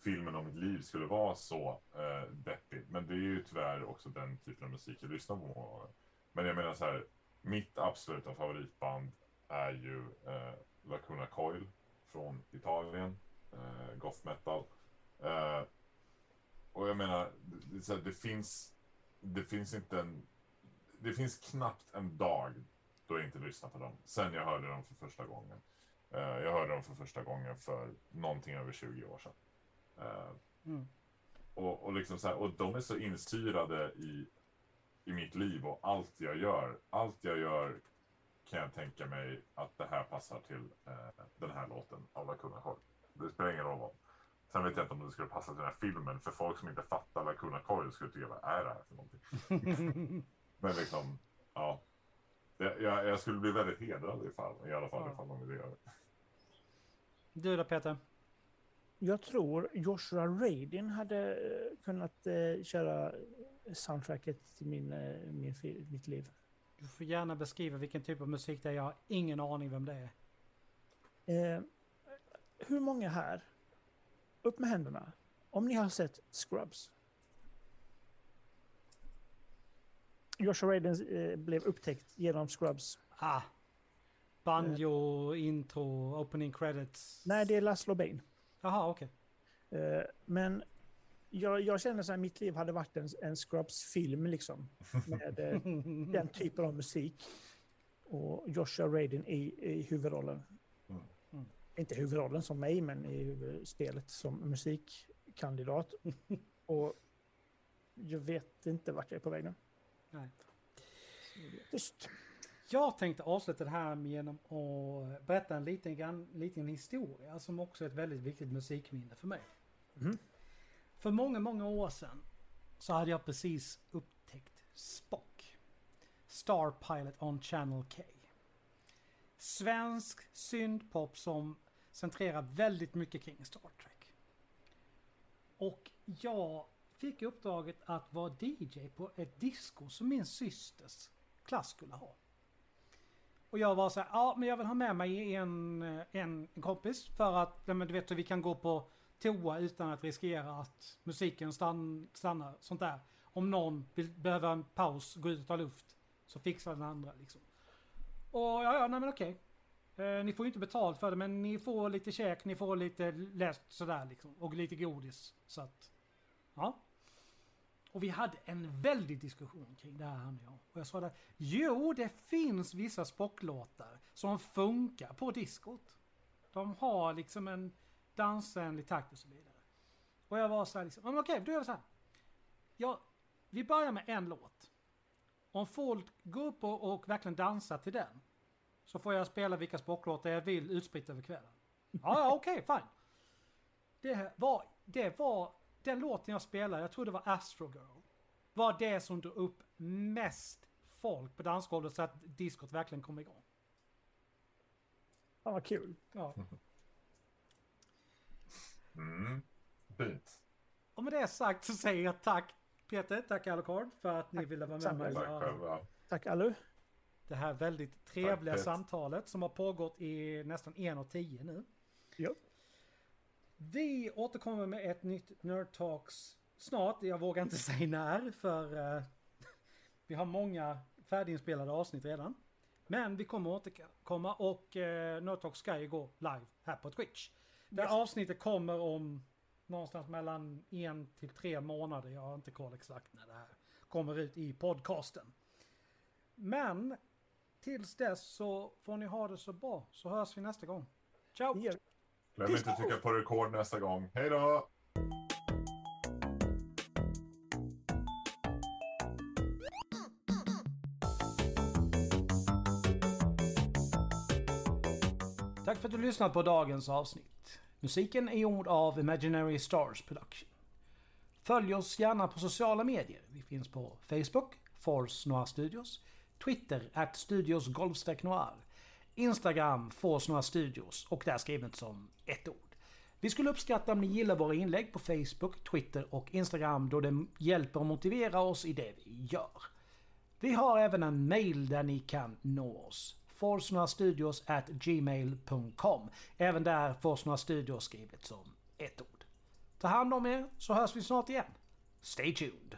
filmen om mitt liv skulle vara så eh, deppig. Men det är ju tyvärr också den typen av musik jag lyssnar på många gånger. Men jag menar så här, mitt absoluta favoritband är ju eh, Lacuna Coil från Italien, eh, goth metal. Eh, och jag menar, det, det, finns, det finns inte en, det finns knappt en dag då jag inte lyssnar på dem. Sen jag hörde dem för första gången. Eh, jag hörde dem för första gången för någonting över 20 år sedan. Eh, Mm. och, och, liksom så här, och de är så instyrade i, i mitt liv och allt jag gör. Allt jag gör kan jag tänka mig att det här passar till den här låten av Lacuna Coil. Det spelar ingen roll vad. Sen vet jag inte om det skulle passa till den här filmen. För folk som inte fattar Lacuna Coil skulle tycka, vad är det här för någonting? (laughs) Men liksom, ja. Jag, jag, jag skulle bli väldigt hedrad ifall, i alla fall Ja. ifall de ville göra det. Du då Peter? Jag tror Joshua Radin hade eh, kunnat eh, köra soundtracket till min, eh, min, mitt liv. Du får gärna beskriva vilken typ av musik det är. Jag har ingen aning vem det är. Eh, hur många här, upp med händerna, om ni har sett Scrubs? Joshua Radin eh, blev upptäckt genom Scrubs. Ah. Banjo, intro, opening credits. Nej, det är Laszlo Bain. Jaha, okej. Eh, men jag, jag känner så här, mitt liv hade varit en, en Scrubs-film liksom. Med eh, (laughs) den typen av musik. Och Joshua Radin i, i huvudrollen. Mm. Mm. Inte huvudrollen som mig, men i huvudspelet som musikkandidat. (laughs) Och jag vet inte vart jag är på väg nu. Nej. Tyst. Jag tänkte avsluta det här genom att berätta en liten, grann, liten historia som också är ett väldigt viktigt musikminne för mig. Mhm. För många, många år sedan så hade jag precis upptäckt Spock. Star Pilot on Channel K. Svensk syntpop som centrerar väldigt mycket kring Star Trek. Och jag fick uppdraget att vara DJ på ett disco som min systers klass skulle ha. Och jag var så här, ja men jag vill ha med mig en, en, en kompis för att, ja, men du vet så vi kan gå på toa utan att riskera att musiken stann, stannar, sånt där. Om någon vill, behöver en paus, gå ut och ta luft, så fixar den andra liksom. Och ja, ja, nej men okej. Eh, ni får ju inte betalt för det men ni får lite käk, ni får lite läst sådär liksom. Och lite godis. Så att, ja. Och vi hade en väldig diskussion kring det här han och jag. Och jag sa där, jo det finns vissa spocklåtar som funkar på diskot. De har liksom en dansvänlig takt och så vidare. Och jag var så här liksom, men okej, då gör vi så här. Ja, vi börjar med en låt. Om folk går upp och, och verkligen dansar till den. Så får jag spela vilka spocklåtar jag vill utspritt över kvällen. Ja, ja okej, fine. Det var, det var den låten jag spelade, jag tror det var Astro Girl. Var det som drog upp mest folk på dansgolvet så att diskot verkligen kom igång. Fan vad kul. Ja. (laughs) Mm. Fint. Och med det sagt så säger jag tack Peter, tack Alucard för att ni ville vara med mig Tack själva. Tack Alu. Det här väldigt trevliga Tack, samtalet som har pågått i nästan en och tio nu. Ja. Vi återkommer med ett nytt Nerd Talks snart. Jag vågar inte (laughs) säga när för eh, vi har många färdiginspelade avsnitt redan. Men vi kommer återkomma och uh, Nerd Talks ska ju gå live här på Twitch. Det här avsnittet kommer om någonstans mellan en till tre månader. Jag har inte koll exakt när det här kommer ut i podcasten. Men tills dess så får ni ha det så bra så hörs vi nästa gång. Ciao! Vi. Glöm inte att trycka på rekord nästa gång. Hej då! Tack för att du lyssnat på dagens avsnitt. Musiken är gjord av Imaginary Stars Production. Följ oss gärna på sociala medier. Vi finns på Facebook, Force Noir Studios, Twitter, at Studios Golfstack Noir, Instagram, Force Noir Studios och där skrivet som ett ord. Vi skulle uppskatta om ni gillar våra inlägg på Facebook, Twitter och Instagram då det hjälper att motivera oss i det vi gör. Vi har även en mail där ni kan nå oss. Forsnorastudios at gmail.com. Även där Forsnora Studios skrivet som ett ord. Ta hand om er så hörs vi snart igen. Stay tuned!